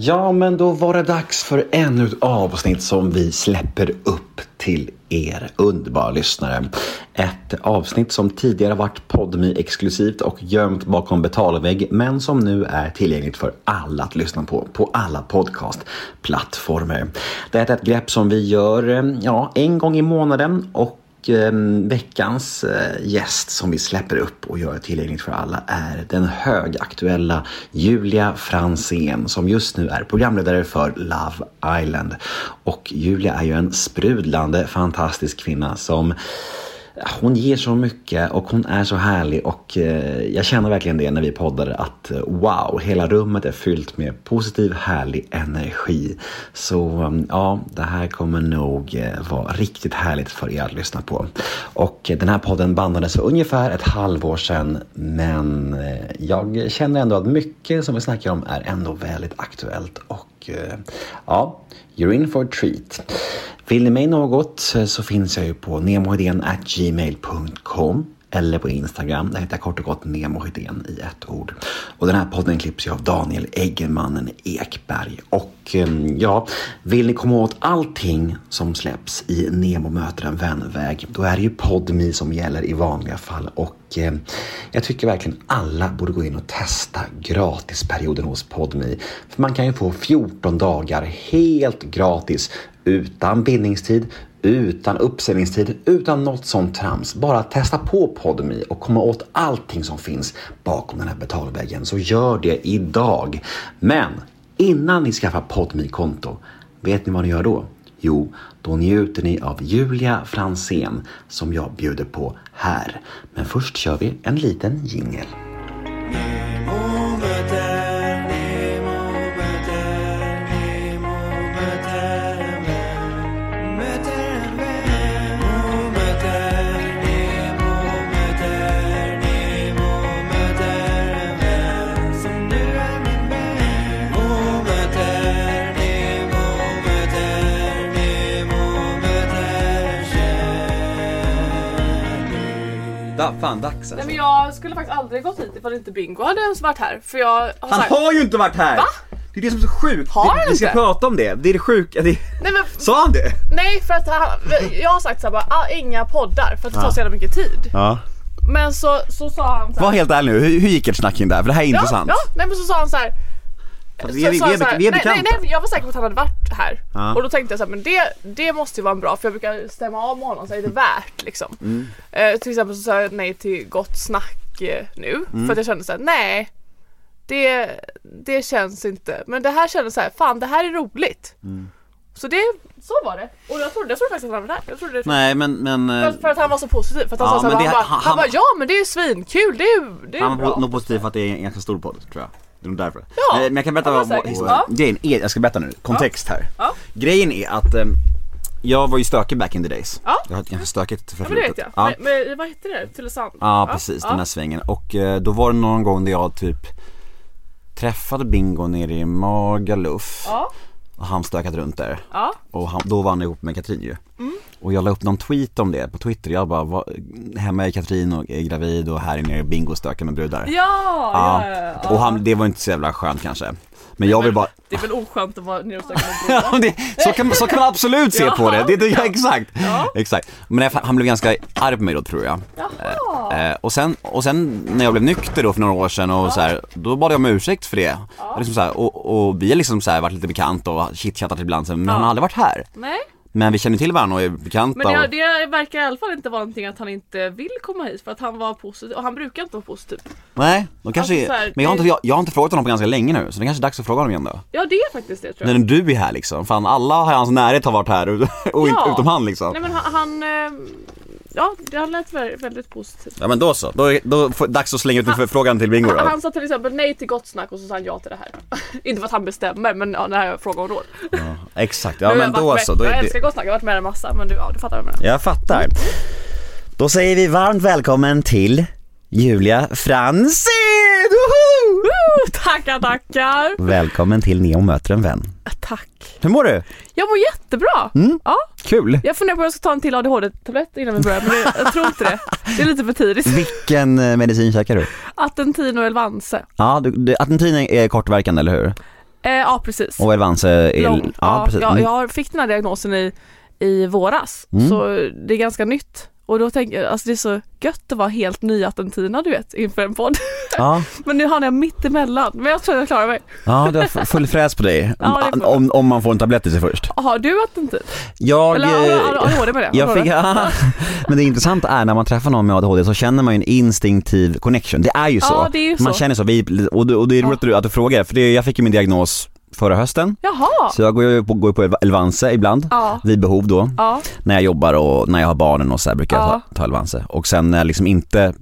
Ja, men då var det dags för ännu ett avsnitt som vi släpper upp till er underbara lyssnare. Ett avsnitt som tidigare varit podmi exklusivt och gömt bakom betalvägg men som nu är tillgängligt för alla att lyssna på, på alla podcastplattformar. Det är ett grepp som vi gör ja, en gång i månaden och eh, veckans eh, gäst som vi släpper upp och gör tillgängligt för alla är den högaktuella Julia Fransén som just nu är programledare för Love Island. Och Julia är ju en sprudlande fantastisk kvinna som hon ger så mycket och hon är så härlig och eh, jag känner verkligen det när vi poddar att eh, wow, hela rummet är fyllt med positiv härlig energi. Så mm, ja, det här kommer nog eh, vara riktigt härligt för er att lyssna på. Och den här podden bandades för ungefär ett halvår sedan men jag känner ändå att mycket som vi snackar om är ändå väldigt aktuellt och ja, you're in for a treat. Vill ni mig något eh, så finns jag ju på nemohedén.gmail.com eller på Instagram. Där heter jag kort och gott Nemohedén i ett ord. Och den här podden klipps ju av Daniel Eggemannen Ekberg. Och eh, ja, vill ni komma åt allting som släpps i Nemo möter en vänväg, då är det ju Podmi som gäller i vanliga fall. Och eh, jag tycker verkligen alla borde gå in och testa gratisperioden hos Podmi. För man kan ju få 14 dagar helt gratis utan bindningstid, utan uppsägningstid, utan något sånt trams. Bara testa på Podmi och komma åt allting som finns bakom den här betalväggen. Så gör det idag. Men innan ni skaffar podmi konto vet ni vad ni gör då? Jo, då njuter ni av Julia Fransén som jag bjuder på här. Men först kör vi en liten jingel. Fan dags alltså. Nej men jag skulle faktiskt aldrig gått hit ifall inte Bingo hade ens varit här. För jag har Han sagt... har ju inte varit här! Va? Det är det som är så sjukt. Har vi, han vi ska inte? prata om det. Det är det sjuka. Det... Nej, men, Sa han det? nej för att han, jag har sagt såhär bara, ah, inga poddar för att det tar så jävla mycket tid. Ja. Men så, så sa han såhär, Var helt ärlig nu, hur, hur gick ert snack det här? För det här är intressant. Ja, ja, nej men så sa han såhär Alltså, så vi, är- vi, sa han är- så här, vi är nej, bekanta. nej, nej, jag var säker på att han hade varit här. Ja. Och då tänkte jag så här, men det, det måste ju vara en bra för jag brukar stämma av med honom så är det värt liksom. Mm. Eh, till exempel så sa jag nej till Gott Snack eh, nu Mm. för att jag kände såhär, nej det, det känns inte. Men det här kändes så här, fan det här är roligt. Mm. Så det, så var det. Och jag trodde, jag trodde faktiskt att han var där. Jag trodde det. Nej men, men eh, För, för att han var så positiv. För att han, Ja, sa så här, men han, han- han, bara ja men det är ju svinkul, det är ju det är han bra. var nog positiv för att det är en ganska stor podd tror jag. Det är nog därför. Ja, Eh, men jag kan berätta vad, Ja. grejen är, jag ska berätta nu, kontext här. Ja. Grejen är att eh, jag var ju stökig back in the days. Ja. Jag har ett ganska stökigt Ja men det vet förflutet. jag. Ja. Men, men vad hette det? Tylösand? Ja precis, den här svängen. Och eh, då var det någon gång där jag typ träffade Bingo nere i Magaluf. Ja, han stökat runt där. ja. Och han, då var han ihop med Katrin ju. Mm. Och jag la upp någon tweet om det på Twitter. Jag bara, va, hemma är Katrin och är gravid och här är nere Bingo stökar med brudar. Ja, ja, ja, ja. Och han, det var inte så jävla skönt kanske. Men jag vill bara Det är väl oskönt att vara nere och stöka med Ja, det, så, kan, så kan man absolut se på det, det, det ja, exakt. Ja. exakt. Men jag, han blev ganska arg på mig då tror jag. Jaha. Eh, och, sen, och sen när jag blev nykter då för några år sedan och så här, då bad jag om ursäkt för det. Och, liksom så här, och, och vi har liksom så här varit lite bekanta och chitchattat ibland, men han har aldrig varit här. Nej, Men vi känner till varandra och är bekanta. men det, och, det verkar i alla fall inte vara någonting att han inte vill komma hit för att han var positiv och han brukar inte vara positiv. nej, de kanske Alltså, så är, här, men jag har, inte, jag, jag har inte frågat honom på ganska länge nu, så det kanske är dags att fråga honom igen då. Ja det är faktiskt det tror jag. När du är här liksom, fan alla i hans närhet har varit här och, Ja. utom han liksom. Nej men han, han eh, ja det han lät vä- väldigt positivt. Ja men då så, då, är- då får, dags att slänga ut en förfrågan till Bingo då. Han sa till exempel nej till gott snack och så sa han ja till det här. inte för att han bestämmer men ja, när jag frågar om råd. Ja, exakt, ja har men jag då varit så. med, Då jag älskar det, gott snack, jag har varit med en massa men du, ja, du fattar vad jag menar. jag fattar. Då säger vi varmt välkommen till Julia Franzén! Tackar tackar! Välkommen till Neo möter en vän. Tack. Hur mår du? Jag mår jättebra. Mm. Ja, Kul! jag funderar på om jag ska ta en till ADHD-tablett innan vi börjar men det, jag tror inte det. Det är lite för tidigt. Vilken eh, medicin käkar du? Attentino Elvanse. Ja, du, du, Attentin är kortverkande eller hur? Eh, ja precis. Och Elvanse är... Lång. Ja, precis. jag, Mm. jag fick den här diagnosen i, i våras, Mm. så det är ganska nytt. Och då tänker jag, alltså det är så gött att vara helt nyatentina du vet, inför en podd. Ja, Men nu har jag mitt emellan. men jag tror jag klarar mig. ja, du har f- full fräs på dig. Ja, det är full- om, om man får en tablett i sig först. Har du atentit? Jag... Eller har du eh, med det? Jag fick, det? men det intressanta är när man träffar någon med ADHD så känner man ju en instinktiv connection. Det är ju så. Ja, det är ju man så. känner så, vi, och, det- det är roligt att du- att du frågar för det, jag fick ju min diagnos förra hösten. Jaha! Så jag går ju på, går på Elvanse ibland, Ja. vid behov då. Ja, När jag jobbar och när jag har barnen och så brukar jag Ja. ta, ta Elvanse. Och sen när jag liksom inte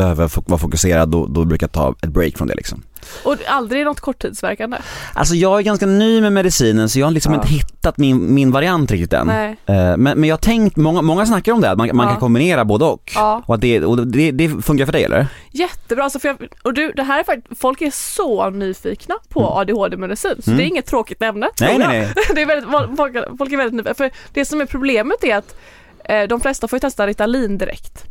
behöver vara fokuserad då, då brukar jag ta ett break från det liksom. och aldrig något korttidsverkande? Alltså jag är ganska ny med medicinen så jag har liksom Ja. inte hittat min, min variant riktigt än. Nej. Eh, Men, men jag har tänkt, många, många snackar om det, att man, man Ja. kan kombinera både och. Ja. Och, det, och det, det funkar för dig eller? Jättebra, alltså för jag, och du, det här är faktiskt, folk är så nyfikna på ADHD-medicin så Mm. det är inget tråkigt ämne. Nej, nej, nej. det är väldigt, folk, folk är väldigt nyfikna, för det som är problemet är att eh, de flesta får ju testa Ritalin direkt.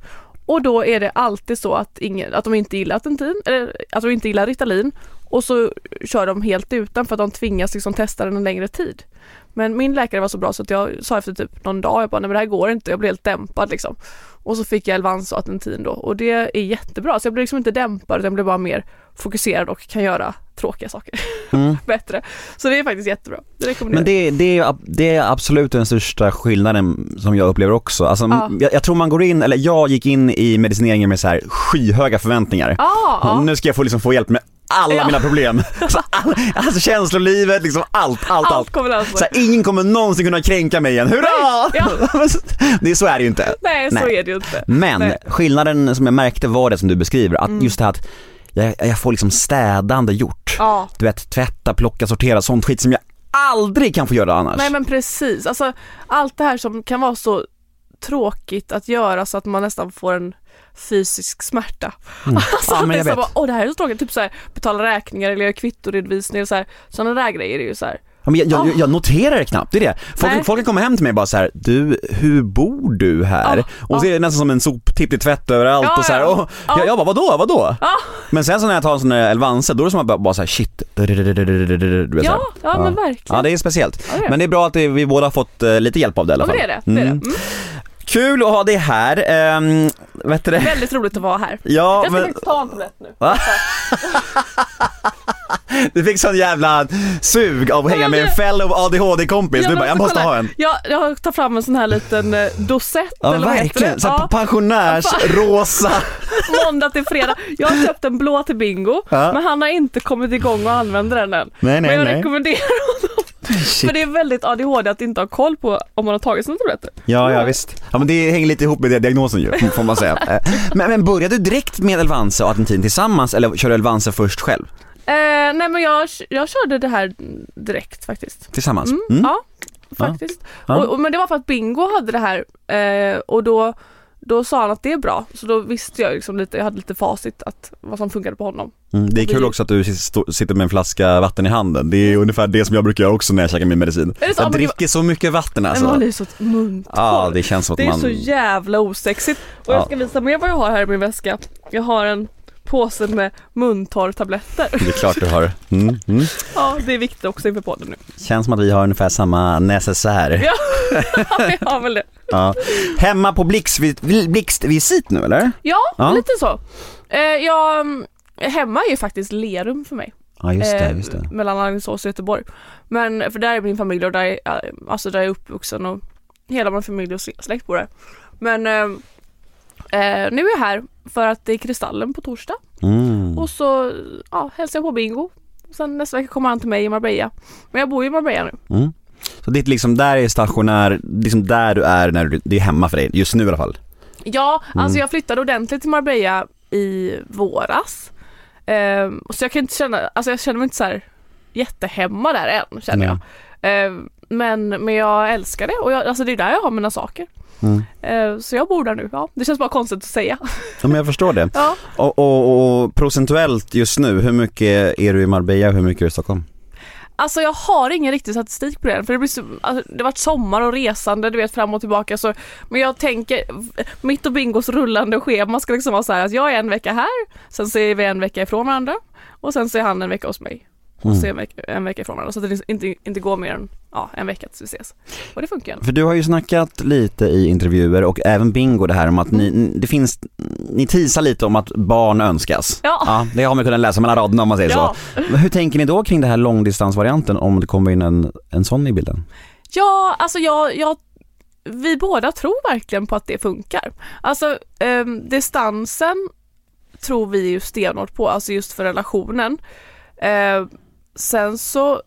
Och då är det alltid så att, ingen, att de inte gillar attentin, eller att de inte gillar Ritalin och så kör de helt utan för att de tvingas liksom testa den en längre tid. Men min läkare var så bra så att jag sa efter typ någon dag, jag bara nej men det här går inte, jag blir helt dämpad liksom. Och så fick jag Elvans och Atentin då och det är jättebra så jag blir liksom inte dämpad utan jag blir bara mer fokuserad och kan göra tråkiga saker Mm. bättre. Så det är faktiskt jättebra, det Men det, det, är, det är absolut den största skillnaden som jag upplever också. Alltså, Ja. jag, jag tror man går in, eller jag gick in i medicineringen med så här skyhöga förväntningar. Ah, ja. Nu ska jag få, liksom få hjälp med alla Ja. mina problem. Alltså, all, alltså känslolivet, liksom allt, allt, allt. Allt kommer lösa Så här, ingen kommer någonsin kunna kränka mig igen, hurra! Ja. det, så är det ju inte. Nej så Nej. är det ju inte. Men Nej. skillnaden som jag märkte var det som du beskriver, att Mm. just det här att jag, jag får liksom städande gjort. Ja. Du vet, tvätta, plocka, sortera, sånt skit som jag aldrig kan få göra annars. Nej men precis, alltså allt det här som kan vara så tråkigt att göra så att man nästan får en fysisk smärta. Alltså Ja, men det är jag så vet. bara, åh det här är så tråkigt, typ så här, betala räkningar eller göra kvittoredovisning och så här, sådana där grejer är ju så här. Ja, men jag, jag, Ah. jag noterar det knappt, det är det. Folk, Nej. folk komma hem till mig och bara så här: du, hur bor du här? Ja, och så är det nästan som en soptipp, är tvätt överallt Ja, och så här, ja. och, Ja. jag, jag bara vadå, vadå? Ja. Men sen så när jag tar en sån där Elvanse, då är det som att bara, bara så här, shit, du vet, så Ja, ja, men verkligen. Ja det är speciellt. Ja. Men det är bra att vi båda har fått eh, lite hjälp av det i alla Ja, fall. men det är det. det, är det. Mm. Kul att ha dig här. Um, vet du det? Väldigt roligt att vara här. Ja, Jag ska men faktiskt ta en tablett nu. Du fick sån jävla sug av att hänga med en fellow ADHD-kompis. Du bara, jag måste kolla. ha en. Jag, jag tar fram en sån här liten eh, dosett Ja eller vad heter verkligen, det? Ja. pensionärs, rosa. måndag till fredag. Jag har köpt en blå till Bingo, Ja. men han har inte kommit igång och använder den än. Nej, nej, men jag nej. rekommenderar honom. För det är väldigt ADHD att inte ha koll på om man har tagit sina tabletter. Ja, ja visst. Ja men det hänger lite ihop med det diagnosen ju, får man säga. Eh, Men, men började du direkt med Elvanse och Atentin tillsammans eller körde Elvanse först själv? Eh, nej men jag, jag körde det här direkt faktiskt. Tillsammans? Mm, Mm. Ja, faktiskt. Ja. Och, och, men det var för att Bingo hade det här eh, och då, då sa han att det är bra. Så då visste jag liksom lite, jag hade lite facit att vad som funkade på honom. Mm, det är kul också att du sitter med en flaska vatten i handen. Det är ungefär det som jag brukar göra också när jag käkar min medicin. Är så? Jag Men dricker så mycket vatten Men alltså. man blir så muntorr. Ja, det känns som att Det är man... så jävla osexigt. Och Ja. jag ska visa mer vad jag har här i min väska. Jag har en påse med muntorrtabletter. Det är klart du har. Mm, mm. Ja, det är viktigt också inför podden nu. Känns som att vi har ungefär samma necessär. Ja, jag har väl det. Ja. Hemma på blixtvi- blixtvisit nu eller? Ja, Ja. lite så. Eh, mm, hemma är ju faktiskt Lerum för mig. Ja just det, Eh, just det. Mellan Alingsås och Göteborg. Men för där är min familj och där är, eh, alltså där är jag uppvuxen och hela min familj och släkt bor där. Men eh, eh, nu är jag här för att det är Kristallen på torsdag. Mm. Och så ja, hälsar jag på Bingo. Sen nästa vecka kommer han till mig i Marbella. Men jag bor ju i Marbella nu. Mm. Så det är liksom där är stationär, liksom där du är när du, det är hemma för dig, just nu i alla fall. Ja, Mm. alltså jag flyttade ordentligt till Marbella i våras. Ehm, så jag kan inte känna, alltså jag känner mig inte så här jättehemma där än känner jag. Ehm, men, men jag älskar det och jag, alltså det är där jag har mina saker. Mm. Ehm, så jag bor där nu, ja. Det känns bara konstigt att säga. Ja men jag förstår det. Ja. Och, och, och procentuellt just nu, hur mycket är du i Marbella och hur mycket är du i Stockholm? Alltså jag har ingen riktig statistik på det än, för det, blir så, alltså, det har varit sommar och resande du vet fram och tillbaka så Men jag tänker, mitt och Bingos rullande schema ska liksom vara så här att jag är en vecka här Sen så är vi en vecka ifrån varandra Och sen så är han en vecka hos mig och Mm. så en vecka, en vecka ifrån varandra så att det inte, inte går mer än ja, en vecka tills vi ses. Och det funkar. För du har ju snackat lite i intervjuer och även Bingo det här om att ni, det finns, ni teasar lite om att barn önskas. Ja. Ja, det har man kunnat läsa mellan raderna om man säger Ja. så. Hur tänker ni då kring det här långdistansvarianten om det kommer in en, en sån i bilden? Ja, alltså jag, jag, vi båda tror verkligen på att det funkar. Alltså ehm, distansen tror vi ju stenhårt på, alltså just för relationen. Eh, sen så,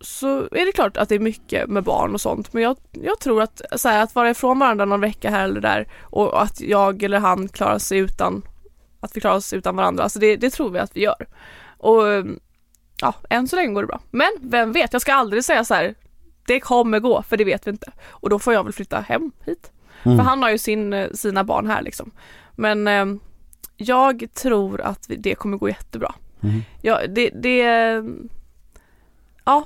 så är det klart att det är mycket med barn och sånt men jag, jag tror att, så här, att vara ifrån varandra någon vecka här eller där och att jag eller han klarar sig utan att vi klarar oss utan varandra, alltså det, det tror vi att vi gör. Och ja, än så länge går det bra. Men vem vet, jag ska aldrig säga så här det kommer gå, för det vet vi inte. Och då får jag väl flytta hem hit. Mm. För han har ju sin, eh, sina barn här liksom. Men eh, jag tror att det kommer gå jättebra. Mm. Ja, det, det, ja,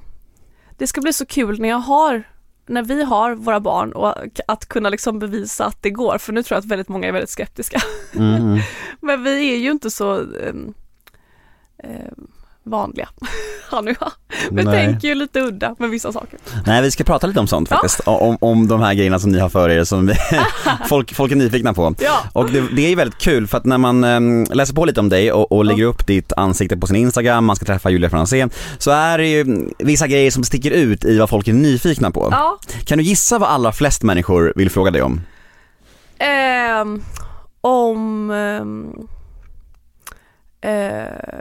det ska bli så kul när jag har, när vi har våra barn och att kunna liksom bevisa att det går. För nu tror jag att väldigt många är väldigt skeptiska. Mm, mm. Men vi är ju inte så eh, eh, vanliga, han och jag. Vi Nej. tänker ju lite udda med vissa saker. Nej vi ska prata lite om sånt faktiskt, om, om de här grejerna som ni har för er som vi, folk, folk är nyfikna på. Ja. Och det, det är ju väldigt kul för att när man äm, läser på lite om dig och, och lägger upp ditt ansikte på sin Instagram, man ska träffa Julia Franzén, så är det ju vissa grejer som sticker ut i vad folk är nyfikna på. Ja, Kan du gissa vad allra flest människor vill fråga dig om? Ehm, om ehm, eh,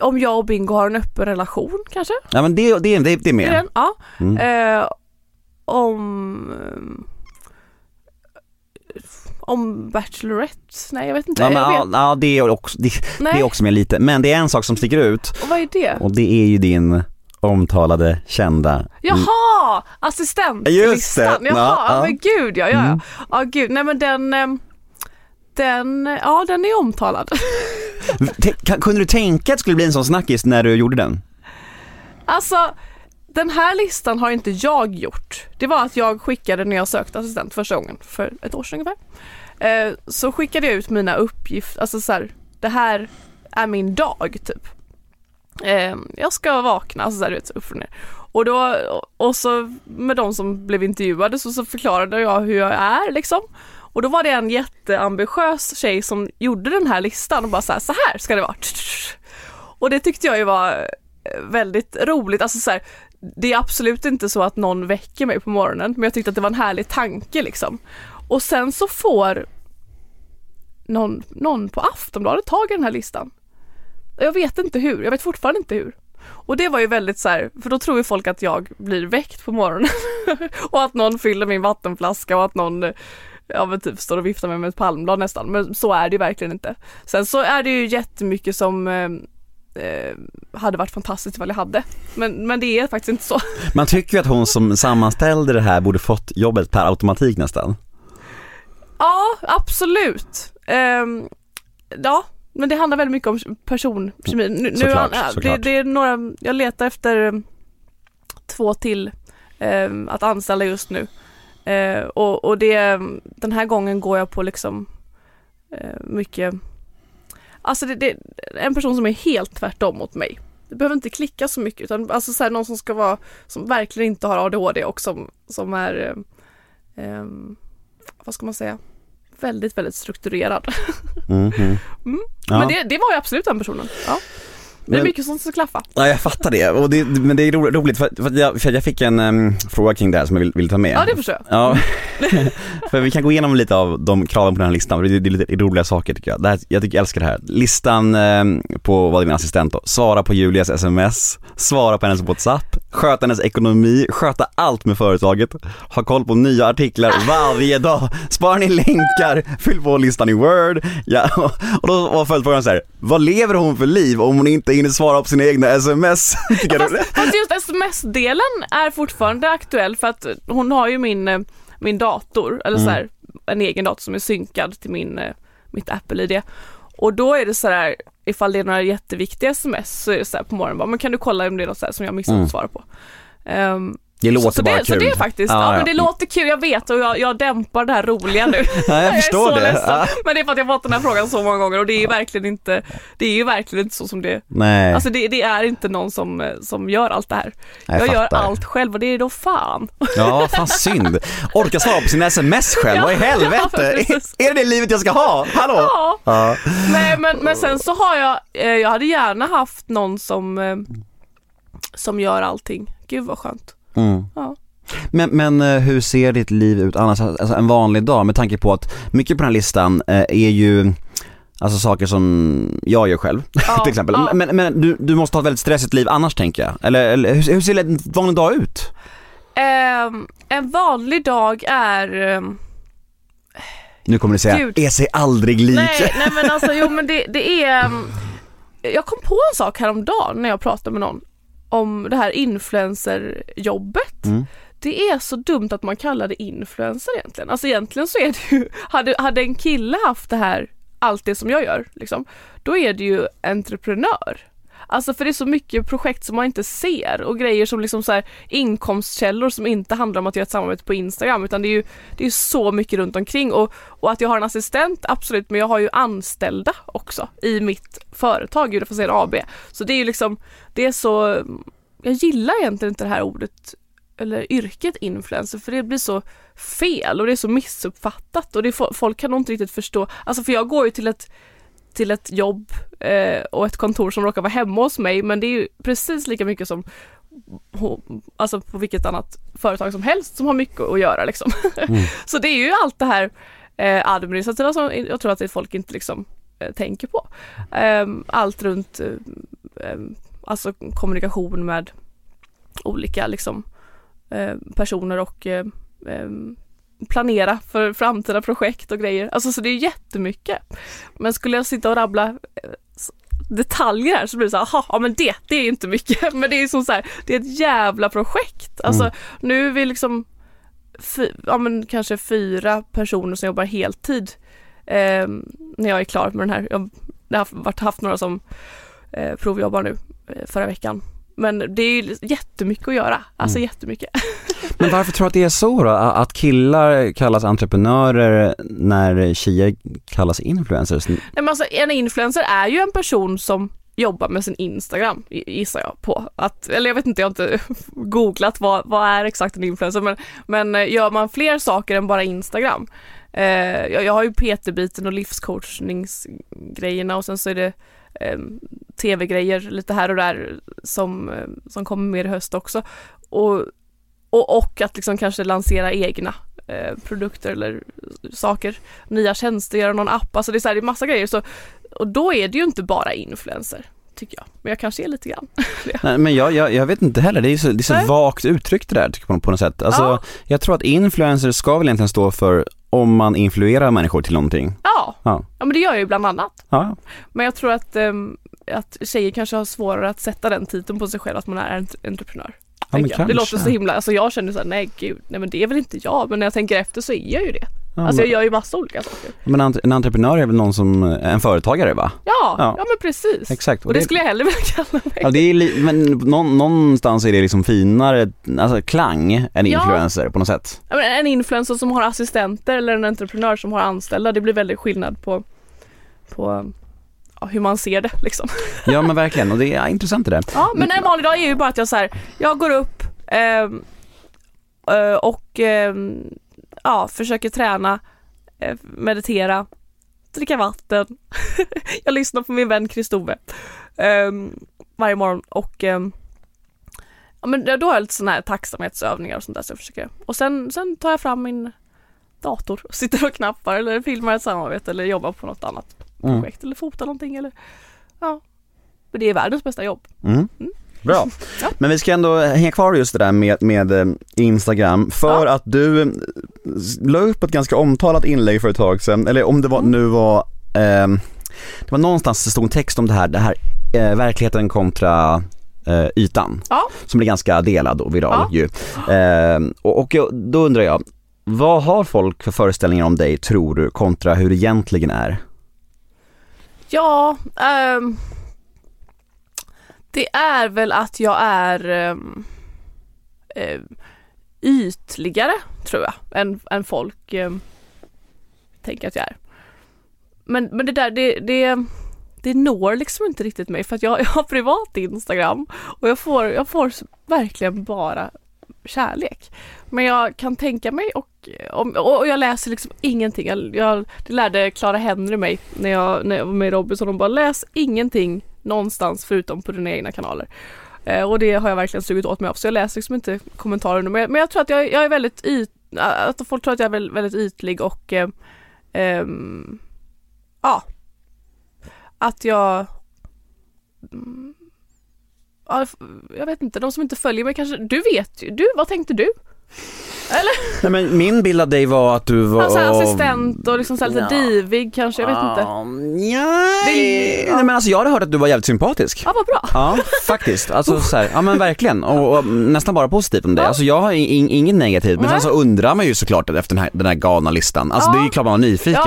om jag och Bingo har en öppen relation kanske? Ja men det, det, det, det är med. den? Ja. Mm. Eh, om ehm, om Bachelorette? Nej jag vet inte. Ja, men, jag ja, vet. ja det, är också, det, det är också med lite, men det är en sak som sticker ut och vad är det? och det är ju din omtalade, kända Jaha! Assistentlistan. Jaha, Ja, men gud ja, ja, Mm. ja. Ja gud, nej men den ehm, den, ja den är omtalad. T- Kunde du tänka att det skulle bli en sån snackis när du gjorde den? Alltså, den här listan har inte jag gjort. Det var att jag skickade när jag sökte assistent första gången, för ett år sedan ungefär. Eh, så skickade jag ut mina uppgifter, alltså så här, det här är min dag typ. Eh, jag ska vakna, alltså så här, du vet, upp och ner. Och då, och så med de som blev intervjuade så, så förklarade jag hur jag är liksom. Och då var det en jätteambitiös tjej som gjorde den här listan och bara så här, så här ska det vara. Och det tyckte jag ju var eh, väldigt roligt, alltså så här, det är absolut inte så att någon väcker mig på morgonen men jag tyckte att det var en härlig tanke liksom. Och sen så får någon, någon på Aftonbladet tag i den här listan. Jag vet inte hur, jag vet fortfarande inte hur. Och det var ju väldigt så här, för då tror ju folk att jag blir väckt på morgonen och att någon fyller min vattenflaska och att någon ja men typ står och viftar med, med ett palmblad nästan, men så är det ju verkligen inte. Sen så är det ju jättemycket som eh, eh, hade varit fantastiskt ifall jag hade, men, men det är faktiskt inte så. Man tycker ju att hon som sammanställde det här borde fått jobbet per automatik nästan. Ja, absolut. Ehm, ja, men det handlar väldigt mycket om personkemi. Nu, nu, Såklart, ja, det, såklart. det är några, jag letar efter eh, två till ehm, att anställa just nu. Eh, och, och det, den här gången går jag på liksom eh, mycket, alltså det, det, en person som är helt tvärtom mot mig. Det behöver inte klicka så mycket utan alltså så här, någon som ska vara, som verkligen inte har ADHD och som, som är, eh, ehm, vad ska man säga, väldigt, väldigt strukturerad. Mhm. Mm. Ja. Men det, det var ju absolut den personen. Ja. Det är Men- mycket som ska klaffa. Ja jag fattar det, och det men det är ro- roligt för, för, jag, för jag fick en em, fråga kring det här som jag vill, vill ta med. Ja, det förstår jag. Ja, för vi kan gå igenom lite av de kraven på den här listan, det är, det är lite roliga saker tycker jag. Det här, jag tycker jag älskar det här. Listan eh, på vad din assistent då, svara på Julias sms, svara på hennes WhatsApp, sköta hennes ekonomi, sköta allt med företaget, ha koll på nya artiklar varje dag, spara ner länkar, fyll på listan i word. Ja, och då var följdfrågan så här, vad lever hon för liv om hon inte hinner svara på sina egna sms? Du? Fast, fast just sms-delen är fortfarande aktuell för att hon har ju min, eh, min dator, eller så här, en egen dator som är synkad till min, eh, mitt Apple-id. Och då är det så här, ifall det är några jätteviktiga sms så är det så här på morgonen bara, men kan du kolla om det är något så som jag missat Mm. att svara på? Ehm, Det låter så, bara det, kul. så det är faktiskt, ja, Ja, ja. men det låter kul, jag vet och jag, jag dämpar det här roliga nu. Ja, jag är förstår så det. ledsen. Ja. Men det är för att jag fått den här frågan så många gånger och det är ju verkligen inte, det är ju verkligen inte så som det Nej, Alltså det, det är inte någon som, som gör allt det här. jag, Jag, gör allt själv och det är då fan. Ja, fan synd. Orka svara på sina sms själv, vad i helvete? precis. är det det livet jag ska ha? Hallå? Ja. Ja. Nej men, men sen så har jag, eh, jag hade gärna haft någon som, eh, som gör allting. Gud vad skönt. Mm. Ja. Men, men eh, hur ser ditt liv ut annars, alltså en vanlig dag med tanke på att mycket på den här listan eh, är ju Alltså saker som jag gör själv Ja, till exempel. ja. Men, men du, du måste ha ett väldigt stressigt liv annars tänker jag. Eller, eller hur, hur ser en vanlig dag ut? Ehm, en vanlig dag är ehm, Nu kommer du säga, Gud. är sig aldrig lik. Nej, nej men alltså jo men det, det är um, Jag kom på en sak häromdagen när jag pratade med någon om det här influencerjobbet. Mm. Det är så dumt att man kallar det influencer egentligen. Alltså egentligen så är det ju, hade, hade en kille haft det här, allt det som jag gör liksom, då är det ju entreprenör. Alltså för det är så mycket projekt som man inte ser och grejer som liksom så här inkomstkällor som inte handlar om att göra ett samarbete på Instagram utan det är ju det är så mycket runt omkring och, och att jag har en assistent absolut men jag har ju anställda också i mitt företag Judafasén AB. Så det är ju liksom, det är så, jag gillar egentligen inte det här ordet eller yrket influencer för det blir så fel och det är så missuppfattat och det är, folk kan nog inte riktigt förstå, alltså för jag går ju till ett till ett jobb eh, och ett kontor som råkar vara hemma hos mig men det är ju precis lika mycket som alltså på vilket annat företag som helst som har mycket att göra liksom. Så det är ju allt det här eh, administrativa som jag tror att folk inte liksom eh, tänker på. Ehm, allt runt eh, eh, alltså kommunikation med olika liksom eh, personer och eh, eh, planera för framtida projekt och grejer. Alltså så det är jättemycket. Men skulle jag sitta och rabbla eh, detaljer här så blir det så här, aha, ja men det, det är inte mycket. Men det är som så här, det är ett jävla projekt. Alltså Mm. nu är vi liksom, ja men kanske fyra personer som jobbar heltid eh, när jag är klar med den här. Jag jag har varit, haft några som eh, provjobbar nu eh, förra veckan. Men det är ju jättemycket att göra, alltså Mm. jättemycket. Men varför tror du att det är så då? Att killar kallas entreprenörer när tjejer kallas influencers? Nej, men alltså, en influencer är ju en person som jobbar med sin Instagram gissar jag på. Att, eller jag vet inte, jag har inte googlat vad, vad är exakt en influencer men, men eh, gör man fler saker än bara Instagram. Eh, jag, jag har ju PT-biten och livscoachningsgrejerna och sen så är det eh, tv-grejer lite här och där som, eh, som kommer mer i höst också. Och, och, och att liksom kanske lansera egna eh, produkter eller saker, nya tjänster, göra någon app, alltså det är, så här, det är massa grejer. Så, och då är det ju inte bara influencer, tycker jag. Men jag kanske är lite grann. Nej, men jag, jag, jag vet inte heller, det är så, det är så Nej. vagt uttryckt det där tycker jag på, på något sätt. Alltså, Ja. jag tror att influencer ska väl egentligen stå för om man influerar människor till någonting. Ja, Ja. ja men det gör jag ju bland annat. Ja, Men jag tror att, ehm, att tjejer kanske har svårare att sätta den titeln på sig själv, att man är en entreprenör. ja. Det låter så himla, alltså jag känner såhär, nej gud, nej men det är väl inte jag, men när jag tänker efter så är jag ju det. Ja, Alltså jag gör ju massa olika saker. men en entreprenör är väl någon som, en företagare va? Ja, Ja. ja, men precis. Exakt. Och det skulle jag hellre vilja kalla mig. Ja det är li- men någon, någonstans är det liksom finare, alltså klang än Ja. influencer på något sätt. Ja, men en influencer som har assistenter eller en entreprenör som har anställda, det blir väldigt skillnad på, på ja, hur man ser det liksom. Ja men verkligen och det är intressant det där. Ja, men en vanlig dag är ju bara att jag så här, jag går upp ehm, eh, och ehm, ja, försöker träna, eh, meditera, dricka vatten. jag lyssnar på min vän Kristove ehm, varje morgon och ehm, ja, men då har jag lite sådana här tacksamhetsövningar och sånt där så jag försöker. Och sen, sen tar jag fram min dator och sitter och knappar eller filmar ett samarbete eller jobbar på något annat Mm. projekt eller fotar någonting eller ja. Men det är världens bästa jobb. Mm. Bra. Ja. Men vi ska ändå hänga kvar just det där med, med eh, Instagram för Ja. att du eh, la upp ett ganska omtalat inlägg för ett tag sedan, eller om det var, Mm. nu var, ehm, det var någonstans det stod en text om det här, det här eh, verkligheten kontra eh, ytan. Ja. Som blir ganska delad och viral ju. Ehm, och, och då undrar jag, vad har folk för föreställningar om dig tror du kontra hur det egentligen är? Ja, ehm, det är väl att jag är ehm, eh, ytligare tror jag än, än folk eh, tänker att jag är. Men, men det där, det, det, det når liksom inte riktigt mig för att jag, jag har privat Instagram och jag får, jag får verkligen bara kärlek. Men jag kan tänka mig och, och, och jag läser liksom ingenting. Jag, jag, det lärde Clara Henry mig när jag, när jag var med i Robinson. Hon bara läs ingenting någonstans förutom på dina egna kanaler. Eh, och det har jag verkligen sugit åt mig av så jag läser liksom inte kommentarer nu. Men, jag, men jag tror att jag, jag är väldigt yt, att folk tror att jag är väldigt, ytlig och eh, eh, ja, att jag mm, ja, jag vet inte, de som inte följer mig kanske, du vet ju, du, vad tänkte du? Eller? Nej men min bild av dig var att du var... Alltså assistent och liksom så lite ja. divig kanske, jag vet inte. Ja, det. Nej men alltså jag hade hört att du var jävligt sympatisk. Ja vad bra. Ja faktiskt, alltså så här, ja men verkligen och, och, nästan bara positivt om det. Ja. Alltså jag har in, inget negativt men Nej. sen så undrar man ju såklart efter den här, den här galna listan. Alltså ja. det är ju klart man var nyfiken.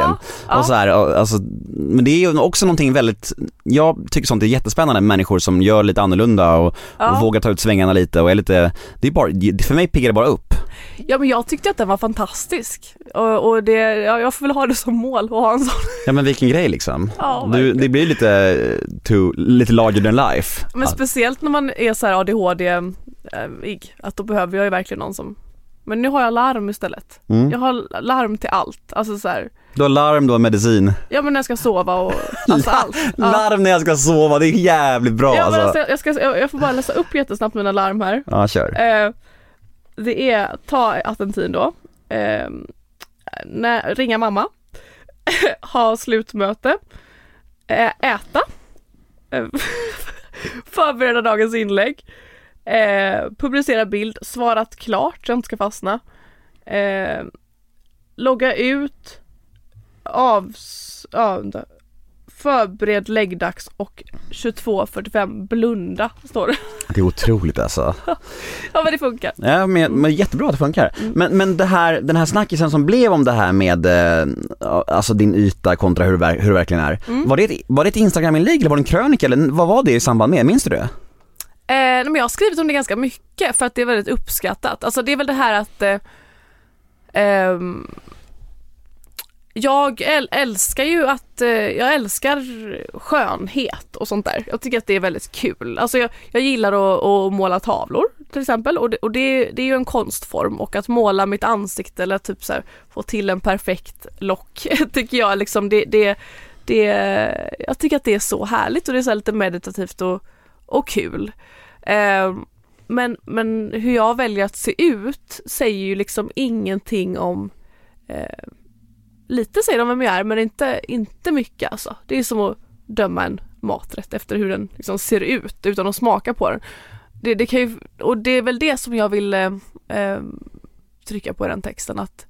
Ja. Och så här, och, alltså, men det är ju också någonting väldigt, jag tycker sånt är jättespännande människor som gör lite annorlunda och, och vågar ta ut svängarna lite och är lite, det är bara, för mig piggar det bara upp. Ja men jag tyckte att den var fantastisk och, och det, ja, jag får väl ha det som mål att ha en sån. Ja men vilken grej liksom. Ja, du, det blir lite, too, lite larger than life. Men ja. speciellt när man är så här ADHD-ig, att då behöver jag ju verkligen någon som men nu har jag larm istället. Mm. Jag har larm till allt, alltså så här. Du har larm, du har medicin. Ja men när jag ska sova och alltså allt. Ja. Larm när jag ska sova, det är jävligt bra ja, alltså. alltså jag, ska, jag får bara läsa upp jättesnabbt mina larm här. Ja kör. Eh, det är ta Attentin då, eh, när, ringa mamma, ha slutmöte, eh, äta, ehm, förbereda dagens inlägg, eh, publicera bild, svarat klart så jag inte ska fastna, eh, logga ut, avs, ja, förbered läggdags och 22.45 blunda står det. Det är otroligt alltså. ja men det funkar. Ja men, men jättebra att det funkar. Mm. Men, men det här, den här snackisen som blev om det här med eh, alltså din yta kontra hur, hur det verkligen är. Mm. Var, det ett, var det ett Instagram-inlägg eller var det en krönika eller vad var det i samband med? Minns du det? Eh, men jag har skrivit om det ganska mycket för att det är väldigt uppskattat. Alltså det är väl det här att eh, jag älskar ju att, eh, jag älskar skönhet och sånt där. Jag tycker att det är väldigt kul. Alltså jag, jag gillar att, att, måla tavlor till exempel och, det, och det, det, är ju en konstform och att måla mitt ansikte eller typ så här, få till en perfekt lock tycker jag liksom det, det, det, jag tycker att det är så härligt och det är så lite meditativt och, och kul. Eh, men, men hur jag väljer att se ut säger ju liksom ingenting om eh, lite säger de vem jag är men inte, inte mycket alltså. Det är som att döma en maträtt efter hur den liksom ser ut utan att smaka på den. Det, det kan ju, och det är väl det som jag vill eh, eh trycka på i den texten att,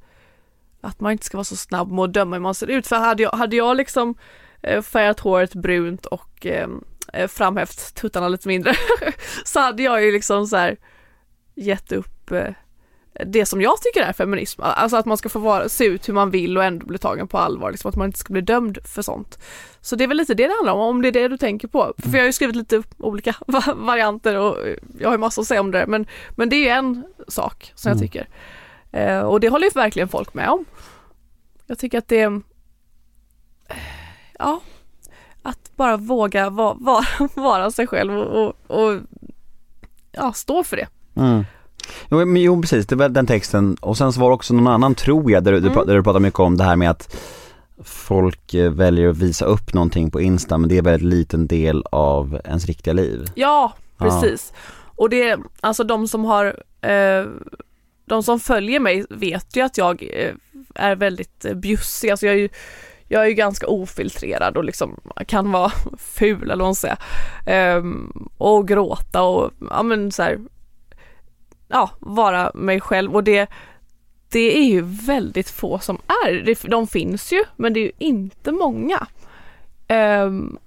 att man inte ska vara så snabb med att döma hur man ser ut. För hade jag, hade jag liksom eh, färgat håret brunt och eh, eh framhävt tuttarna lite mindre så hade jag ju liksom så här gett upp eh, det som jag tycker är feminism, alltså att man ska få vara, se ut hur man vill och ändå bli tagen på allvar, liksom att man inte ska bli dömd för sånt. Så det är väl lite det det handlar om, om det är det du tänker på. För jag har ju skrivit lite olika varianter och jag har ju massor att säga om det, men, men det är ju en sak som jag mm. tycker. Eh, och det håller ju verkligen folk med om. Jag tycker att det, ja, att bara våga vara, vara, vara sig själv och, och, och ja, stå för det. Mm. Jo, men, jo precis, det var den texten och sen så var det också någon annan tror jag där, mm. du, där du pratar mycket om det här med att folk eh, väljer att visa upp någonting på Insta men det är väldigt liten del av ens riktiga liv. Ja, precis. Ja. Och det, alltså de som har, eh, de som följer mig vet ju att jag eh, är väldigt eh, bjussig, alltså jag är ju jag är ju ganska ofiltrerad och liksom kan vara ful eller vad man säger. Um, och gråta och ja men så här, ja, vara mig själv och det, det är ju väldigt få som är, de finns ju men det är ju inte många. Um,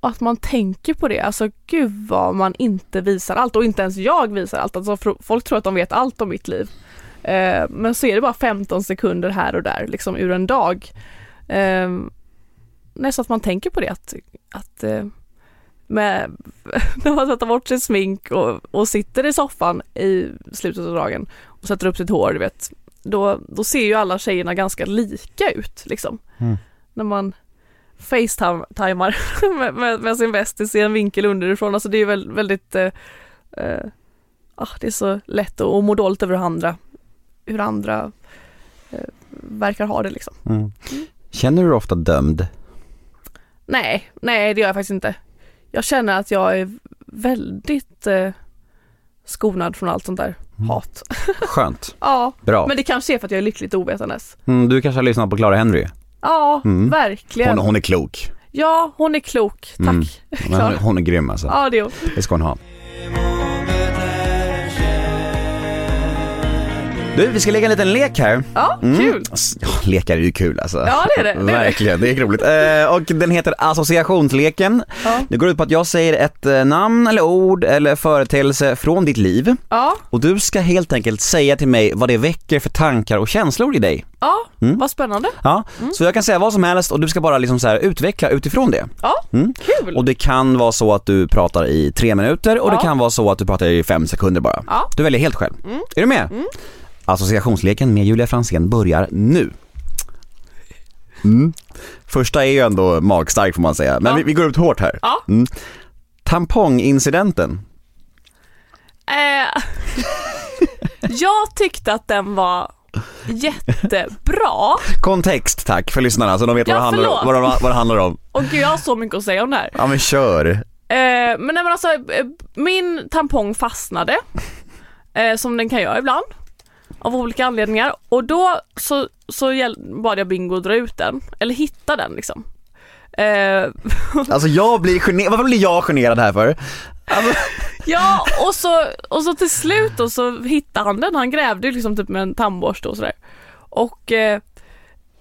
att man tänker på det, alltså gud vad man inte visar allt och inte ens jag visar allt. Alltså folk tror att de vet allt om mitt liv. Uh, men så är det bara 15 sekunder här och där liksom ur en dag. Ehm, nej så att man tänker på det att, att uh, med när man tvättar bort sitt smink och, och sitter i soffan i slutet av dagen och sätter upp sitt hår, du vet. Då, då ser ju alla tjejerna ganska lika ut liksom. Mm. När man facetimar med, med, med sin bästis i en vinkel underifrån. Alltså det är ju väldigt, eh, eh, ah, det är så lätt att, att må dåligt över hur andra, hur andra eh, verkar ha det liksom. Mm. Känner du dig ofta dömd? Nej, nej det gör jag faktiskt inte. Jag känner att jag är väldigt eh, skonad från allt sånt där Mm. hat. Skönt, Ja, bra. men det kanske är för att jag är lyckligt ovetandes. Mm, du kanske har lyssnat på Clara Henry? Ja, Mm. verkligen. Hon, hon är klok. Ja, hon är klok. Tack. Mm. Hon, hon är grym alltså. Ja, det är hon. Det ska hon ha. Du, vi ska lägga en liten lek här. Ja, Mm. kul. Ja, lekar är ju kul alltså. Ja, det är det. det, är det. Verkligen, det är roligt. Eh, och den heter associationsleken. Ja. Det går ut på att jag säger ett eh, namn eller ord eller företeelse från ditt liv Ja, och du ska helt enkelt säga till mig vad det väcker för tankar och känslor i dig. ja Mm. vad spännande. Ja, så jag kan säga vad som helst och du ska bara liksom så här utveckla utifrån det. Ja, Mm. kul. Och det kan vara så att du pratar i tre minuter och det Ja. kan vara så att du pratar i fem sekunder bara. Ja. Du väljer helt själv. Mm. Är du med? Associationsleken med Julia Fransén börjar nu. Mm. Första är ju ändå magstark får man säga, men Ja. vi, vi går ut hårt här. Ja. Mm. Tampongincidenten. Eh, jag tyckte att den var jättebra. Kontext tack för lyssnarna så de vet Ja, vad, det handlar, förlåt. vad, det, vad det handlar om. Och gud, jag har så mycket att säga om det här. Ja men kör. Eh, men, nej, men alltså, eh, min tampong fastnade, eh, som den kan göra ibland, av olika anledningar. Och då så, så bad jag Bingo dra ut den, eller hitta den liksom. Eh, Alltså jag blir generad, varför blir jag generad här för? ja, och så, och så till slut då så hittade han den, han grävde ju liksom typ med en tandborste och sådär. Och eh,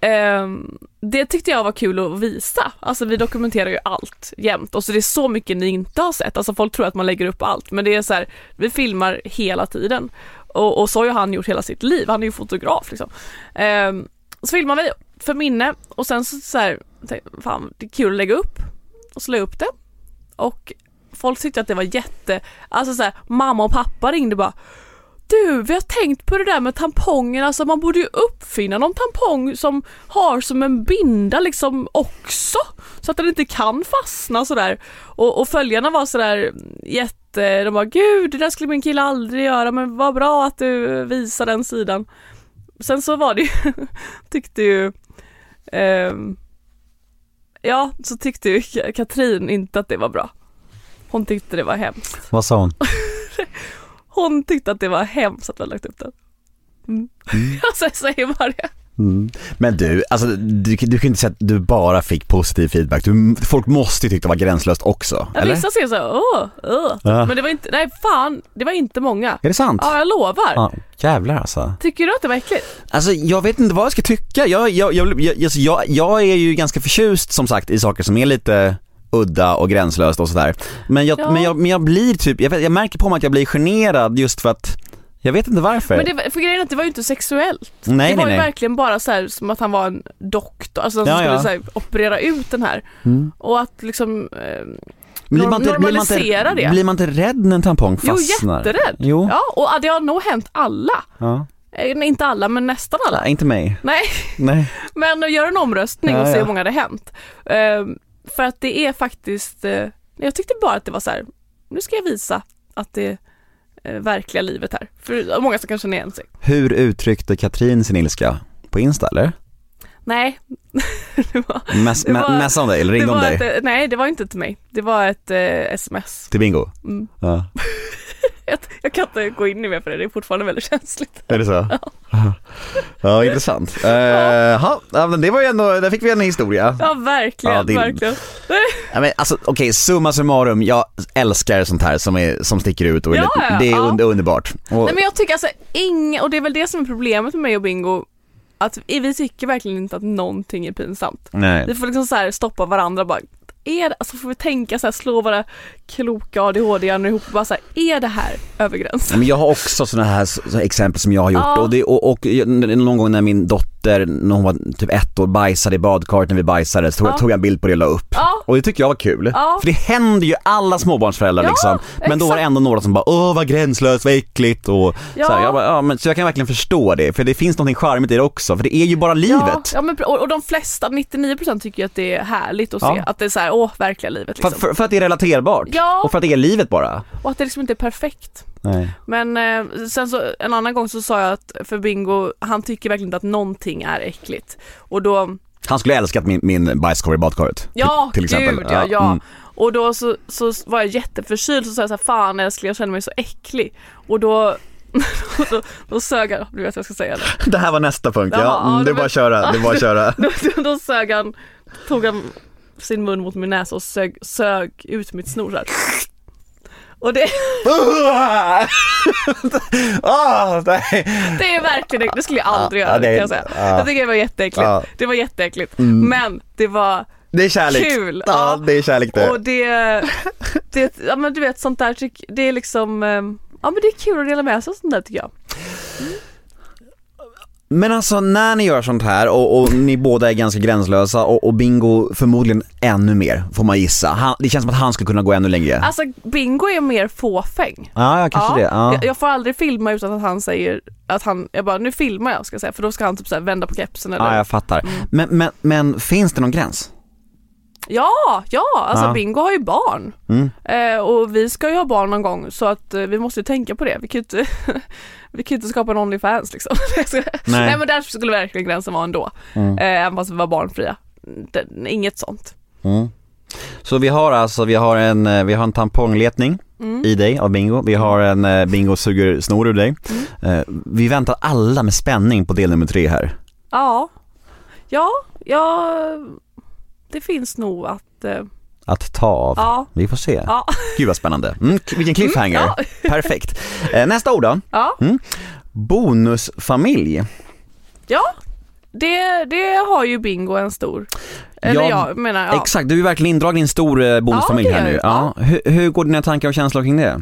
ehm, det tyckte jag var kul att visa. Alltså vi dokumenterar ju allt jämt och så det är så mycket ni inte har sett. Alltså folk tror att man lägger upp allt men det är så här, vi filmar hela tiden. Och, och så har ju han gjort hela sitt liv, han är ju fotograf liksom. Ehm, så filmar vi för minne och sen så, så här, tänkte, fan det är kul att lägga upp. Och så la jag upp det. Och folk tyckte att det var jätte, alltså så här, mamma och pappa ringde bara du, vi har tänkt på det där med tampongerna, alltså man borde ju uppfinna någon tampong som har som en binda liksom också. Så att den inte kan fastna sådär. Och, och följarna var sådär jätte, de bara gud det där skulle min kille aldrig göra men vad bra att du visar den sidan. Sen så var det ju, tyckte ju ehm, Ja, så tyckte ju Katrin inte att det var bra. Hon tyckte det var hemskt. Vad sa hon? Hon tyckte att det var hemskt att vi hade lagt upp den. Mm. Alltså jag säger bara det. Mm. Men du, alltså du, du kan inte säga att du bara fick positiv feedback. Du, folk måste ju tycka det var gränslöst också, Ja, eller? Vissa ser så här, åh, åh. Ja. Men det var inte, nej fan, det var inte många. Är det sant? Ja, jag lovar. Ja, jävlar alltså. Tycker du att det var äckligt? Alltså jag vet inte vad jag ska tycka. Jag, jag, jag, jag, alltså, jag, jag är ju ganska förtjust som sagt i saker som är lite udda och gränslöst och sådär. Men jag, Ja. men jag, men jag blir typ, jag, vet, jag märker på mig att jag blir generad just för att jag vet inte varför. Men det, för grejen är att det var ju inte sexuellt. nej, det var nej, ju nej. verkligen bara så här, som att han var en doktor, alltså som Ja, skulle ja. Så här, operera ut den här. Mm. Och att liksom, eh, blir man inte, blir man inte, det. Blir man inte rädd när en tampong jo fastnar? jätterädd. Jo. Ja, och det har nog hänt alla. Ja. Eh, inte alla, men nästan alla. Nej, inte mig. Nej, Nej. men gör en omröstning Ja, och se ja. hur många det har hänt. Eh, för att det är faktiskt, eh, jag tyckte bara att det var så här, nu ska jag visa att det verkliga livet här. För många som kan känna igen sig. Hur uttryckte Katrin sin ilska? På Insta eller? Nej, det var, Mess, Det dig eller ringde var dig? ett, eh, nej det var inte till mig. Det var ett eh, sms. Till Bingo? Mm. Ja. Jag, jag kan inte gå in i mer för det, det är fortfarande väldigt känsligt. Är det så? Ja, intressant. Uh, ja, men det var ju ändå, där fick vi en historia. Ja verkligen, Ja, det- verkligen. Ja, men alltså okej, summa summarum, jag älskar sånt här som, är, som sticker ut och är Ja, ja, det är ja. un, underbart. Och, Nej men jag tycker alltså inga, och det är väl det som är problemet med mig och Bingo, att vi tycker verkligen inte att någonting är pinsamt. nej. Vi får liksom så här stoppa varandra bara, är det, alltså får vi tänka så här, slå våra kloka ADHD-hjärnor ihop och bara så här, är det här över gränsen? Men jag har också sådana här exempel som jag har gjort Ja. och, det, och, och någon gång när min dotter, när hon var typ ett år, bajsade i badkaret när vi bajsade så tog, Ja. tog jag en bild på det och la upp. Ja, Och det tycker jag var kul. Ja. För det händer ju alla småbarnsföräldrar liksom. Men då var det exakt. ändå några som bara åh vad gränslöst, vad äckligt och så, här, jag bara, ja, men, så jag kan verkligen förstå det. För det finns något charmigt i det också, för det är ju bara livet. ja men, och, och de flesta, 99% tycker ju att det är härligt att se, att det är så här, åh, verkliga livet För, liksom. för, för att det är relaterbart. Och för att det är livet bara. Och att det liksom inte är perfekt. Nej. Men eh, sen så, en annan gång så sa jag att för Bingo, han tycker verkligen inte att någonting är äckligt. Och då, Han skulle älskat min, min bajskorv i badkaret. ja till, till exempel. gud ja, ja. mm. Och då så, så var jag jätteförkyld så sa jag så här, fan älskling jag känner mig så äcklig. Och då, då, då sög han, du vet jag ska säga det. Det här var nästa punkt, ja. ja, Mm, det är bara att köra, det är bara att köra. Då, då, då sög han, tog han sin mun mot min näsa och sög, sög ut mitt snor så här. Och det, ah, nej. det är verkligen, det skulle jag aldrig Ja, göra det- kan jag säga. ja. Jag tycker det var jätteäckligt. Ja. Det var jätteäckligt. Mm. Men det var Det är kärlek. Kul, Ja, ja. det är kärlek det. Och det, det, ja men du vet sånt där, det är liksom, eh, ja men det är kul att dela med sig av sånt där tycker jag. Men alltså när ni gör sånt här och, och ni båda är ganska gränslösa och, och Bingo förmodligen ännu mer får man gissa. Han, det känns som att han skulle kunna gå ännu längre. Alltså Bingo är mer fåfäng. Ja, ja kanske det. Ja. Jag, jag får aldrig filma utan att han säger att han, jag bara nu filmar jag ska jag säga för då ska han typ så vända på kepsen eller ja, jag fattar. Mm. Men, men, men finns det någon gräns? Ja, ja, alltså Ja. Bingo har ju barn. Mm. Eh, och vi ska ju ha barn någon gång så att eh, vi måste ju tänka på det. Vi kan ju inte, vi kan ju inte skapa en Onlyfans liksom. Nej. men där skulle verkligen gränsen vara ändå. Mm. Eh, även fast vi var barnfria. Det, inget sånt. Mm. Så vi har alltså, vi har en, eh, vi har en tampongletning Mm. i dig av Bingo. Vi har en eh, Bingo suger snor ur dig. Mm. Eh, vi väntar alla med spänning på del nummer tre här. Ja, ja, ja, det finns nog att, eh, Att ta av. ja, Vi får se. ja, Gud vad spännande. Mm, vilken cliffhanger. Ja. Perfekt. Eh, nästa ord då. ja, Bonusfamilj. ja. Det, det har ju Bingo en stor. Eller Ja, jag menar, ja. Exakt, du är verkligen indragen i en stor eh, bonusfamilj här är nu. Ja. Hur, hur går dina tankar och känslor kring det?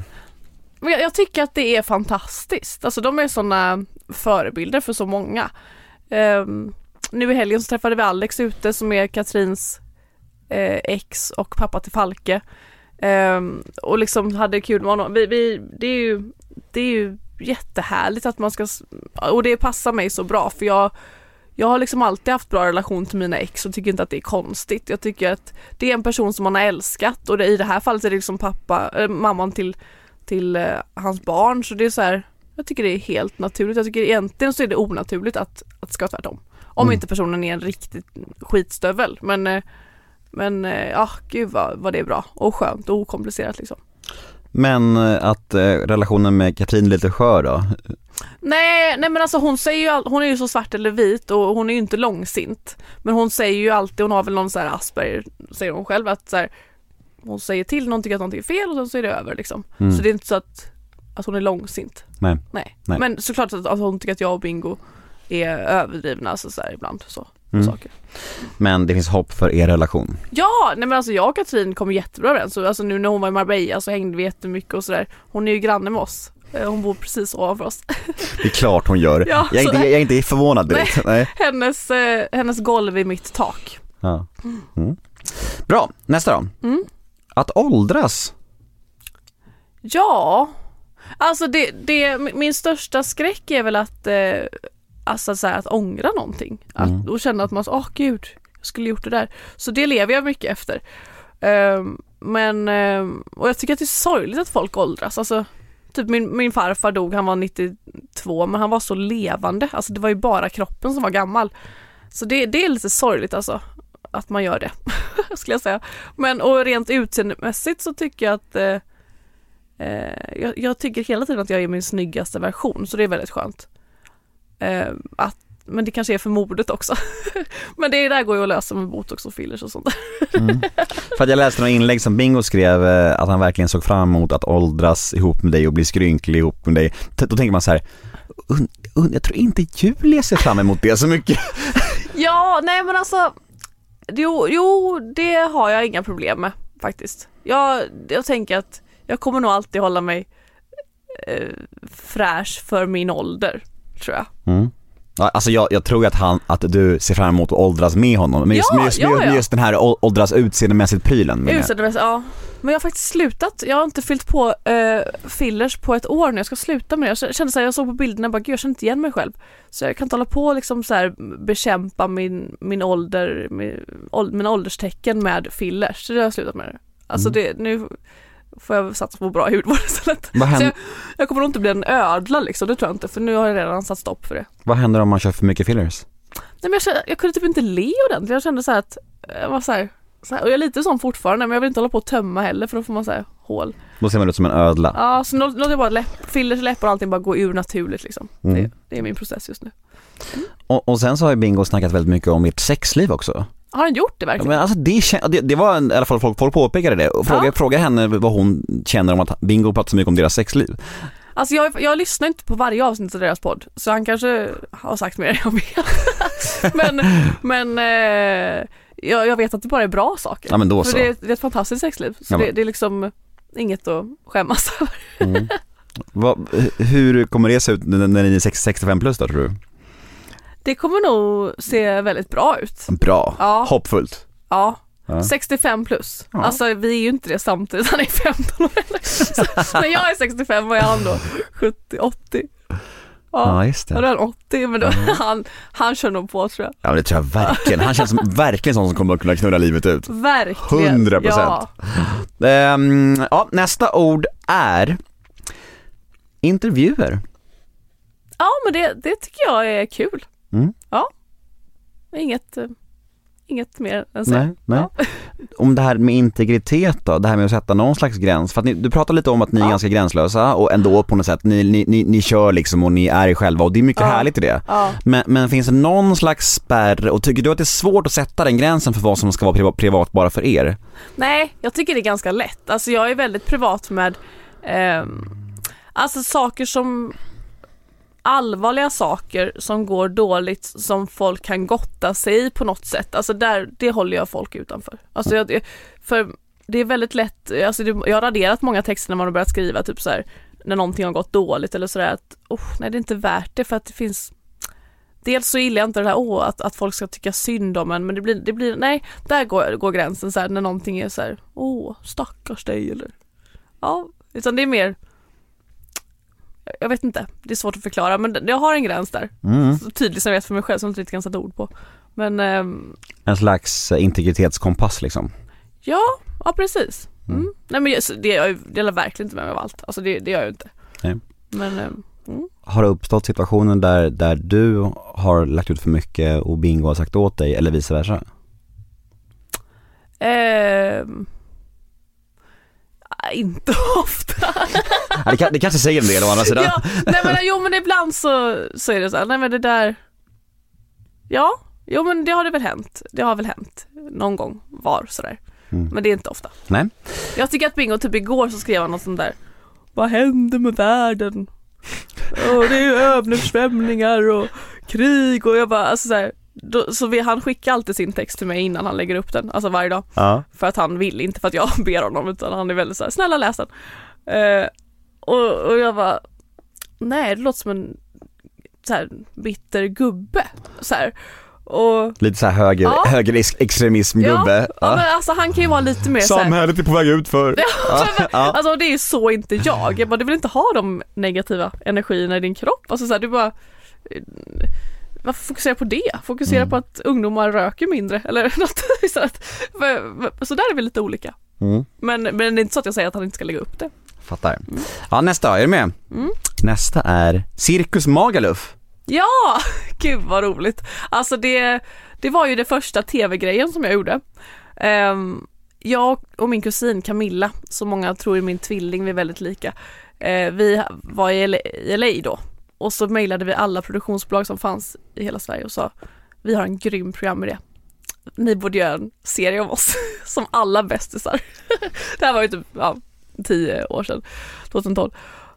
Jag, jag tycker att det är fantastiskt. Alltså de är sådana förebilder för så många. Ehm, nu i helgen så träffade vi Alex ute som är Katrins eh, ex och pappa till Falke. Eh, och liksom hade kul med honom. Vi, vi, det, är ju, det är ju jättehärligt att man ska, och det passar mig så bra för jag jag har liksom alltid haft bra relation till mina ex och tycker inte att det är konstigt. Jag tycker att det är en person som man har älskat och det, i det här fallet är det liksom pappa, äh, mamman till till äh, hans barn så det är så här, jag tycker det är helt naturligt. Jag tycker egentligen så är det onaturligt att, att det ska vara tvärtom. Om Mm. inte personen är en riktig skitstövel. Men, eh, men eh, ja, gud vad, vad det är bra och skönt och okomplicerat liksom. Men eh, att eh, relationen med Katrin är lite skör då? Nej, nej men alltså hon säger ju, all, hon är ju så svart eller vit och hon är ju inte långsint. Men hon säger ju alltid, hon har väl någon så här Asperger, säger hon själv, att så här, hon säger till någon tycker att någonting är fel och sen så är det över liksom. Mm. Så det är inte så att, att hon är långsint. Nej. Nej. Nej. Men såklart att alltså, hon tycker att jag och Bingo är överdrivna alltså, så här, ibland så. Mm. Saker. Men det finns hopp för er relation. Ja, nej men alltså jag och Katrin kom jättebra överens. Så, Alltså nu när hon var i Marbella så hängde vi jättemycket och sådär. Hon är ju granne med oss. Eh, Hon bor precis ovanför oss. Det är klart hon gör. Ja, jag, är så- inte, jag är inte förvånad direkt. Nej. Hennes, eh, hennes golv är mitt tak. Ja. Mm. Bra, nästa då. Mm. Att åldras. Ja, alltså det, det, min största skräck är väl att, eh, alltså så här, att ångra någonting. Att, Mm. Och känna att man, åh gud, jag skulle gjort det där. Så det lever jag mycket efter. Ehm, men, ehm, och jag tycker att det är sorgligt att folk åldras. Alltså, typ min, min farfar dog, han var 92, men han var så levande. Alltså det var ju bara kroppen som var gammal. Så det, det är lite sorgligt alltså, att man gör det, skulle jag säga. Men och rent utseendemässigt så tycker jag att eh, Eh, jag, jag tycker hela tiden att jag är min snyggaste version så det är väldigt skönt. Eh, att, men det kanske är för modet också. men det där går ju att lösa med botox och fillers och sånt där. Mm. För att jag läste några inlägg som Bingo skrev eh, att han verkligen såg fram emot att åldras ihop med dig och bli skrynklig ihop med dig. Då tänker man så här, und, und, jag tror inte Julia ser fram emot det så mycket. Ja, nej men alltså jo, jo, det har jag inga problem med faktiskt. Jag, jag tänker att jag kommer nog alltid hålla mig eh, fräsch för min ålder, tror jag. Mm. Alltså jag, jag tror att, han, att du ser fram emot att åldras med honom, men just, Ja, just, ja, ja. just den här åldras utseendemässigt prylen. Utseendemässigt, ja. Men jag har faktiskt slutat. Jag har inte fyllt på eh, fillers på ett år nu. Jag ska sluta med det. Jag kände så här, jag såg på bilderna och bara, gud jag känner inte igen mig själv. Så jag kan inte hålla på och liksom så här bekämpa min, min ålder, min, ål- mina ålderstecken med fillers. Så det har jag slutat med. det. Alltså Mm. det, nu får jag satsa på bra hudvård istället. Vad, Så händer, jag, jag kommer nog inte bli en ödla liksom, det tror jag inte. För nu har jag redan satt stopp för det. vad händer om man kör för mycket fillers? Nej men jag, jag kunde typ inte le ordentligt. Jag kände så här att, jag var så här, så här, och jag är lite sån fortfarande men jag vill inte hålla på och tömma heller för då får man så här hål. Då ser man ut som en ödla. Ja, så nu låter jag bara läpp, fillers, läppar och allting bara gå ur naturligt liksom. Mm. Det, det är min process just nu. Och, och sen så har ju Bingo snackat väldigt mycket om ert sexliv också. Har han gjort det Ja, verkligen? men alltså det, det, det var i alla fall folk, folk påpekade det och fråga, Ja. fråga henne vad hon känner om att Bingo pratar så mycket om deras sexliv. Alltså jag, jag lyssnar inte på varje avsnitt av deras podd så han kanske har sagt mer än jag vet. men men eh, jag, jag vet att det bara är bra saker. Ja men då För så. det, är- det är ett fantastiskt sexliv. Så Ja, det, det är liksom inget att skämmas över. Mm. Vad, hur kommer det se ut när när ni är sex- 65 plus då tror du? Det kommer nog se väldigt bra ut. Bra, Ja. hoppfullt. Ja, Ja. 65 plus. Ja. Alltså vi är ju inte det samtidigt, han är 15 år. Så När jag är 65 och är han då 70, 80. Ja, Ja just ja. då det. är han 80 men då, han, han kör nog på tror jag. Ja det tror jag verkligen. Han känns som verkligen sån som kommer att kunna knulla livet ut. Verkligen. 100%. Ja. Ehm, ja, nästa ord är intervjuer. ja men det, det tycker jag är kul. Mm. Ja. Inget, eh, inget mer än så. Nej, nej. Om det här med integritet då, det här med att sätta någon slags gräns. För att ni, du pratar lite om att ni är Ja. ganska gränslösa och ändå på något sätt, ni, ni, ni, ni kör liksom och ni är er själva och det är mycket Ja. härligt i det. Ja. Men, men finns det någon slags spärr och tycker du att det är svårt att sätta den gränsen för vad som ska vara privat, privat bara för er? Nej, jag tycker det är ganska lätt. Alltså jag är väldigt privat med ehm, Alltså saker som allvarliga saker som går dåligt som folk kan gotta sig i på något sätt. Alltså där, det håller jag folk utanför. Alltså jag, för det är väldigt lätt, alltså jag har raderat många texter när man har börjat skriva typ så här när någonting har gått dåligt eller sådär att oh, nej det är inte värt det för att det finns Dels så gillar jag inte det här åh, att, att folk ska tycka synd om en men det blir, det blir nej, där går, går gränsen så här när någonting är så här åh stackars dig eller ja, utan det är mer jag vet inte, det är svårt att förklara men jag har en gräns där. Mm. Så tydlig som jag vet för mig själv som jag inte riktigt kan sätta ord på. Men ehm, En slags eh, integritetskompass liksom. ja, ja precis. Mm. Mm. Nej men det, jag delar verkligen inte med mig av allt. Alltså det, det gör jag inte. Nej. Men ehm, Har det uppstått situationer där, där du har lagt ut för mycket och Bingo har sagt åt dig eller vice versa? ehm, inte ofta. Ja, det, kan, det kanske säger en del å andra sidan. ja, nej men jo men ibland så, så är det så här, nej men det där Ja, jo men det har det väl hänt. Det har väl hänt någon gång var sådär. Mm. Men det är inte ofta. Nej. Jag tycker att Bingo, typ igår så skrev han något sånt där Vad händer med världen? Och det är översvämningar och krig och jag bara alltså så här, då, så vi, han skickar alltid sin text till mig innan han lägger upp den, alltså varje dag. Ja. För att han vill, inte för att jag ber honom utan han är väldigt så här, snälla läs den. Eh, och, och jag bara, nej det låter som en så här, bitter gubbe. Så här. Och Lite så här höger, Ja. högerextremism-gubbe. ja, men alltså han kan ju vara lite mer så Samhället är på väg ut för. Ja, Ja. Alltså det är ju så inte jag. Jag bara, du vill inte ha de negativa energierna i din kropp. Alltså så här, du bara varför fokusera på det? Fokusera Mm. på att ungdomar röker mindre eller något istället. Så där är vi lite olika. Mm. Men, men det är inte så att jag säger att han inte ska lägga upp det. Fattar. Ja nästa, är du med? Mm. Nästa är Cirkus Magaluf. Ja, gud vad roligt. Alltså det, det var ju det första tv-grejen som jag gjorde. Ehm, jag och min kusin Camilla, som många tror är min tvilling, vi är väldigt lika. Eh, vi var i LA, i LA då och så mejlade vi alla produktionsbolag som fanns i hela Sverige och sa vi har en grym programidé. Ni borde göra en serie om oss som alla bästisar. det här var ju typ ja, tio år sedan, 2012.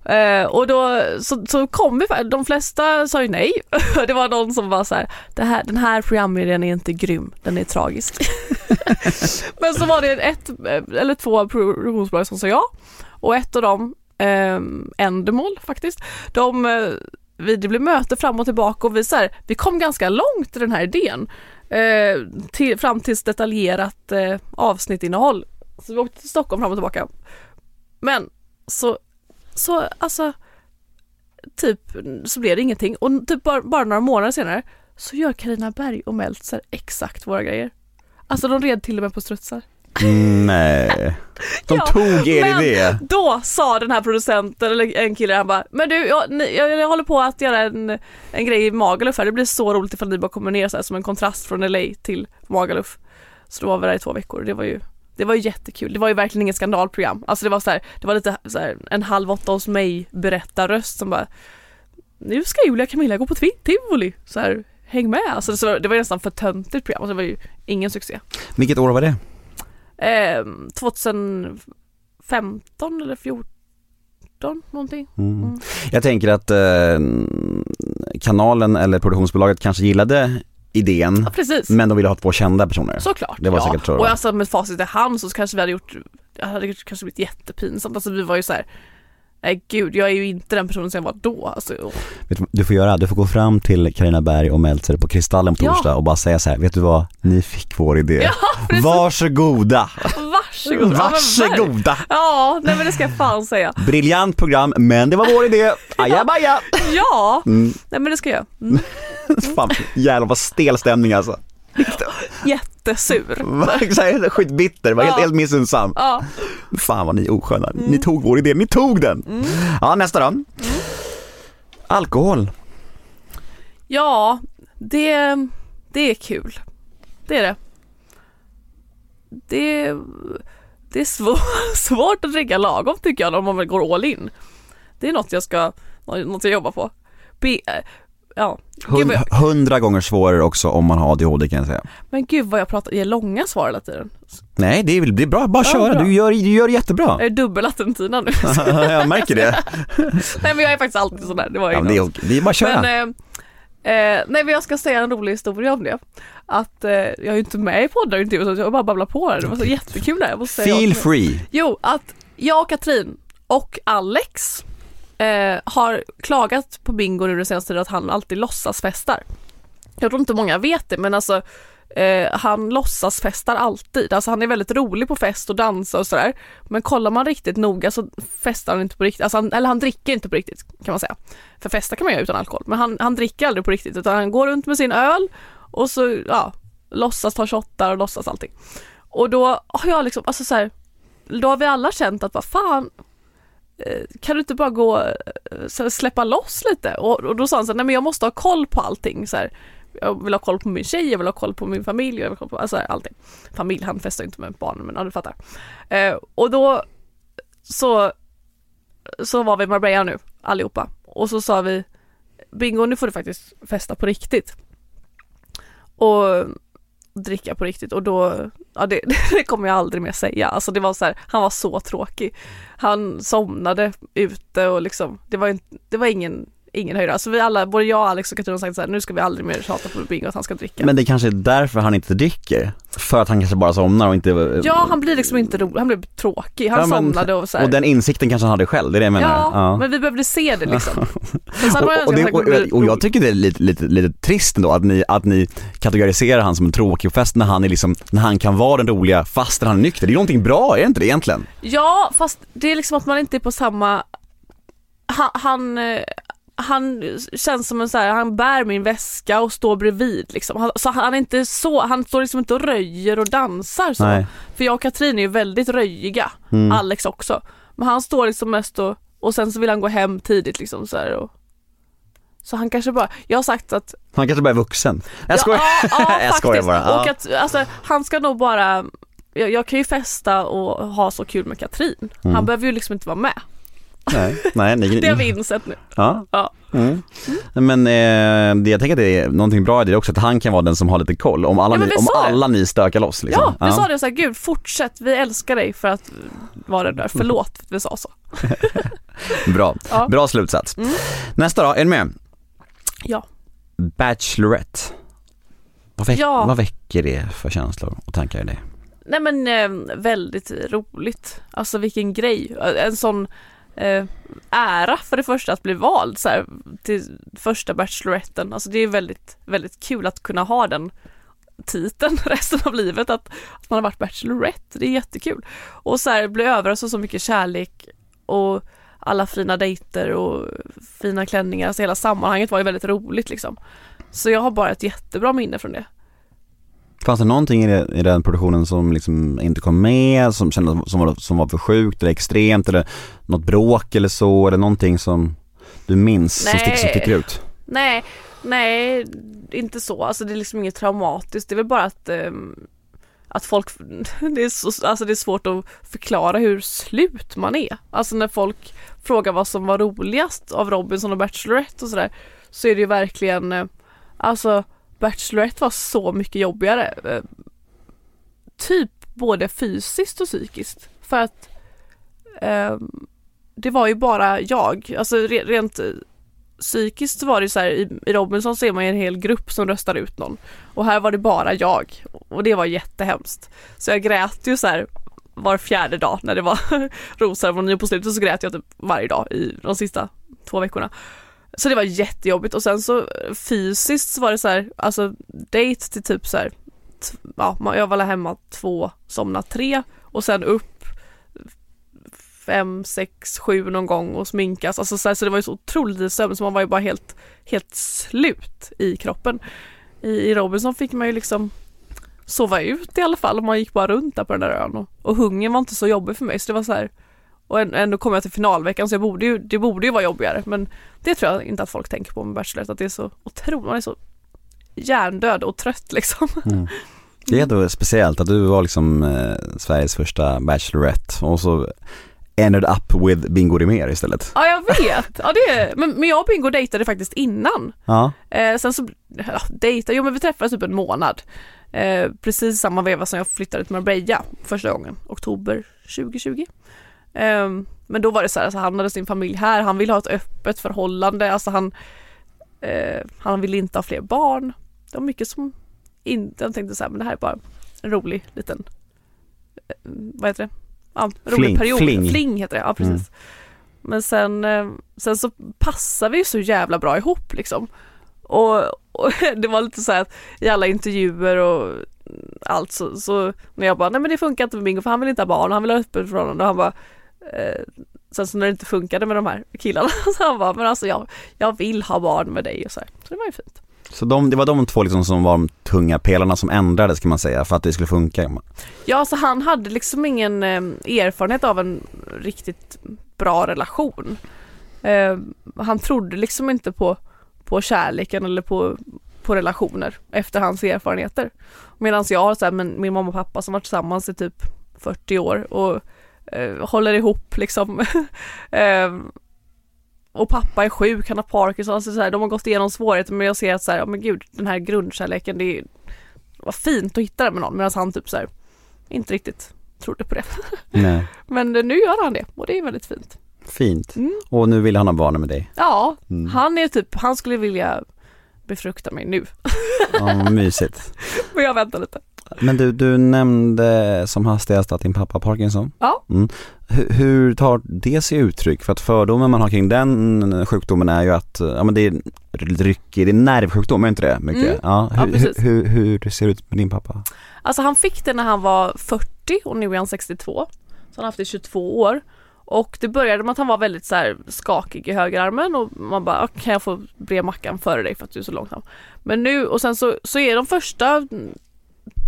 Eh, och då så, så kom vi, de flesta sa ju nej. det var någon som var så här, det här den här programidén är inte grym, den är tragisk. Men så var det ett eller två produktionsbolag som sa ja och ett av dem, eh, Endemol faktiskt, de, eh, vi, det blev möte fram och tillbaka och vi, så här, vi kom ganska långt i den här idén. Eh, till, fram tills detaljerat eh, avsnittinnehåll. Så vi åkte till Stockholm fram och tillbaka. Men så, så alltså, typ så blev det ingenting och typ bara, bara några månader senare så gör Karina Berg och Meltzer exakt våra grejer. Alltså de red till och med på strutsar. Nej. De Ja, tog er men idé. Då sa den här producenten, eller en kille, han bara Men du, jag, jag, jag håller på att göra en, en grej i Magaluf här, det blir så roligt ifall ni bara kommer ner så här, som en kontrast från LA till Magaluf. Så då var vi där i två veckor, det var ju det var ju jättekul, det var ju verkligen inget skandalprogram. Alltså det var så här, det var lite så här, en halv åtta hos mig berättarröst som bara Nu ska Julia och Camilla gå på tivoli, så här, häng med. Alltså det, så, det var nästan för töntigt program, alltså det var ju ingen succé. Vilket år var det? Eh, 2015 eller 14 någonting. Mm. Mm. Jag tänker att eh, kanalen eller produktionsbolaget kanske gillade idén Ja men de ville ha två kända personer. såklart. det var ja. säkert så Och alltså med facit i hand så kanske vi hade gjort, det hade kanske blivit jättepinsamt. Alltså vi var ju så här. Nej gud, jag är ju inte den personen som jag var då. Alltså. Vet du du får göra? Du får gå fram till Carina Berg och Meltzer på Kristallen på Ja. torsdag och bara säga så här, vet du vad? Ni fick vår idé. Ja, precis. Varsågoda! Varsågod. Ja, men verkligen. Varsågoda! Ja, nej men det ska jag fan säga. Briljant program, men det var vår idé. Ajabaja! Ja, Mm. nej men det ska jag. Mm. Fan, jävlar vad stel stämning alltså. Jättesur. Skitbitter, var helt, Ja. helt missunnsam. Ja, Fan vad ni är osköna. Ni tog vår idé, ni tog den. Ja, nästa då. Alkohol. ja det, det är kul. Det är det. Det, det är svår, svårt att dricka lagom tycker jag om man väl går all in. Det är något jag ska, något jag jobbar på. Be, ja. Hund, hundra gånger svårare också om man har ADHD kan jag säga. men gud vad jag pratar, ger långa svar hela tiden. Nej, det är, väl- det är bra, bara Ja, köra. bra. Du gör, du gör det jättebra. Jag är dubbel Attentina nu. jag märker det. nej men jag är faktiskt alltid sån där, det var Ja, det, är, det är bara att köra. Men, eh, eh, nej men jag ska säga en rolig historia om det. Att eh, jag är ju inte med i poddar och så jag bara babblar på här. Det var så jättekul måste säga Feel free. Jo, att jag och Katrin och Alex eh, har klagat på Bingo nu den senaste tiden att han alltid låtsasfestar. Jag tror inte många vet det men alltså eh, han låtsasfestar alltid. Alltså han är väldigt rolig på fest och dansa och sådär. Men kollar man riktigt noga så festar han inte på riktigt. Alltså han, eller han dricker inte på riktigt kan man säga. För festa kan man göra utan alkohol. Men han, han dricker aldrig på riktigt utan han går runt med sin öl och så ja, låtsas ta shottar och låtsas allting. Och då har jag liksom, alltså så här, då har vi alla känt att vad fan Eh, kan du inte bara gå eh, och här, släppa loss lite? Och, och då sa han så här, nej men jag måste ha koll på allting så här. Jag vill ha koll på min tjej, jag vill ha koll på min familj, jag vill ha koll på alltså, allting. Familj, han festar ju inte med barnen men ja, du fattar. Eh, och då så, så var vi i Marbella nu allihopa och så sa vi Bingo nu får du faktiskt festa på riktigt. Och dricka på riktigt och då, ja det, det kommer jag aldrig mer säga. Alltså det var så här, han var så tråkig. Han somnade ute och liksom, det var, inte, det var ingen, ingen höjdare. Alltså vi alla, både jag, Alex och Katrin har sagt så här, nu ska vi aldrig mer tjata på Bingo att han ska dricka. Men det kanske är därför han inte dricker. För att han kanske bara somnar och inte... ja, han blir liksom inte rolig, han blev tråkig. Han Ja, men- somnade och så här. Och den insikten kanske han hade själv, det är det jag menar. Ja, men vi behövde se det liksom. Och, och, det, och, och jag tycker det är lite, lite, lite trist ändå att ni, att ni kategoriserar han som en tråkig fest när han är liksom, när han kan vara den roliga fastän han är nykter. Det är ju någonting bra, är det inte det egentligen? Ja, fast det är liksom att man inte är på samma... Han, han, eh, han känns som en så här, han bär min väska och står bredvid liksom. Han, så han är inte så, han står liksom inte och röjer och dansar så. Nej. För jag och Katrin är ju väldigt röjiga, Mm. Alex också. Men han står liksom mest och, och sen så vill han gå hem tidigt liksom så här och så han kanske bara, jag har sagt att Han kanske bara är vuxen. Jag skojar. Ja, ja, Jag skojar bara. Ja. Och att, alltså, han ska nog bara, jag, jag kan ju festa och ha så kul med Katrin. Mm. Han behöver ju liksom inte vara med. Nej, nej, ni, Det har vi insett nu. Ja. Ja. Mm. Men eh, det, jag tänker att det är någonting bra i det också, att han kan vara den som har lite koll om alla, Ja, ni, om alla ni stökar loss liksom. Ja, vi sa det så här, gud fortsätt, vi älskar dig för att vara där. Förlåt för att vi sa så. Bra, Ja. bra slutsats. Mm. Nästa då, är ni med? Ja. Bachelorette. Vad, väck, Ja. vad väcker det för känslor och tankar i dig? Nej men eh, väldigt roligt. Alltså vilken grej. En sån eh, ära för det första att bli vald så här, till första Bacheloretten. Alltså det är väldigt, väldigt kul att kunna ha den titeln resten av livet att, att man har varit Bachelorette. Det är jättekul. Och så här, bli överraskad av så mycket kärlek och alla fina dejter och fina klänningar. Alltså hela sammanhanget var ju väldigt roligt liksom. Så jag har bara ett jättebra minne från det. Fanns det någonting i, det, i den produktionen som liksom inte kom med, som kändes som var, som var för sjukt eller extremt eller något bråk eller så eller någonting som du minns som, stick, som sticker ut? Nej, nej, inte så. Alltså det är liksom inget traumatiskt. Det är väl bara att um, att folk, det är, så, alltså det är svårt att förklara hur slut man är. Alltså när folk frågar vad som var roligast av Robinson och Bachelorette och sådär så är det ju verkligen, eh, alltså Bachelorette var så mycket jobbigare. Eh, typ både fysiskt och psykiskt. För att eh, det var ju bara jag, alltså rent eh, psykiskt var det så här, i, i Robinson ser man ju en hel grupp som röstar ut någon. Och här var det bara jag. Och det var jättehemskt. Så jag grät ju så här var fjärde dag när det var rosceremoni och på slutet så grät jag typ varje dag i de sista två veckorna. Så det var jättejobbigt och sen så eh, fysiskt så var det så här, alltså date till typ så här, ja, jag var hemma två, somna tre och sen upp fem, sex, sju någon gång och sminkas. Alltså så, här, så det var ju så otroligt lite sömn så man var ju bara helt, helt slut i kroppen. I, I Robinson fick man ju liksom sova ut i alla fall och man gick bara runt där på den där ön och, och hungern var inte så jobbig för mig så det var så här och ändå kom jag till finalveckan så jag borde ju, det borde ju vara jobbigare men det tror jag inte att folk tänker på med Bachelor att det är så otroligt, man är så hjärndöd och trött liksom. Mm. Det är ändå speciellt att du var liksom eh, Sveriges första Bachelorette och så ended up with Bingo Rimér istället. Ja jag vet, ja, det, men, men jag och Bingo dejtade faktiskt innan. Ja. Eh, sen så, ja, dejta, jo men vi träffades typ en månad. Eh, precis samma veva som jag flyttade till Marbella första gången, oktober 2020. Eh, men då var det så här, alltså, han hade sin familj här, han ville ha ett öppet förhållande, alltså han, eh, han ville inte ha fler barn. Det var mycket som inte, jag tänkte så här, men det här är bara en rolig liten, eh, vad heter det? ja, rolig fling, period. Fling. fling heter det, ja precis. Mm. Men sen, eh, sen så passar vi ju så jävla bra ihop liksom. Och, och det var lite så här att i alla intervjuer och allt så, så när jag bara, nej men det funkar inte med Bingo för han vill inte ha barn, han vill ha öppet förhållande och han bara eh, Sen så när det inte funkade med de här killarna så han bara, men alltså jag, jag vill ha barn med dig och så här. Så det var ju fint. Så de, det var de två liksom som var de tunga pelarna som ändrades kan man säga för att det skulle funka? Ja, så han hade liksom ingen eh, erfarenhet av en riktigt bra relation. Eh, han trodde liksom inte på, på kärleken eller på, på relationer efter hans erfarenheter. Medan jag har så här, men min mamma och pappa som varit tillsammans i typ 40 år och eh, håller ihop liksom. eh, och pappa är sjuk, han har Parkinson, alltså så här, de har gått igenom svårigheter men jag ser att så här, ja men gud den här grundkärleken det var fint att hitta det med någon medan han typ så här, inte riktigt trodde på det. Nej. men nu gör han det och det är väldigt fint. Fint. Mm. Och nu vill han ha barn med dig? Ja, mm. han är typ, han skulle vilja befrukta mig nu. Ja, mysigt. men jag väntar lite. Men du, du nämnde som hastigast att din pappa har Parkinson. Ja. Mm. Hur, hur tar det sig uttryck? För att fördomen man har kring den sjukdomen är ju att, ja men det är ryckig, det är nervsjukdom, är inte det mycket? Mm. Ja, hur, ja, hur, hur, hur ser det ut med din pappa? Alltså han fick det när han var 40 och nu är han 62. Så han har haft det i 22 år. Och det började med att han var väldigt så här skakig i högerarmen och man bara, kan jag få bre mackan före dig för att du är så långsam? Men nu, och sen så, så är de första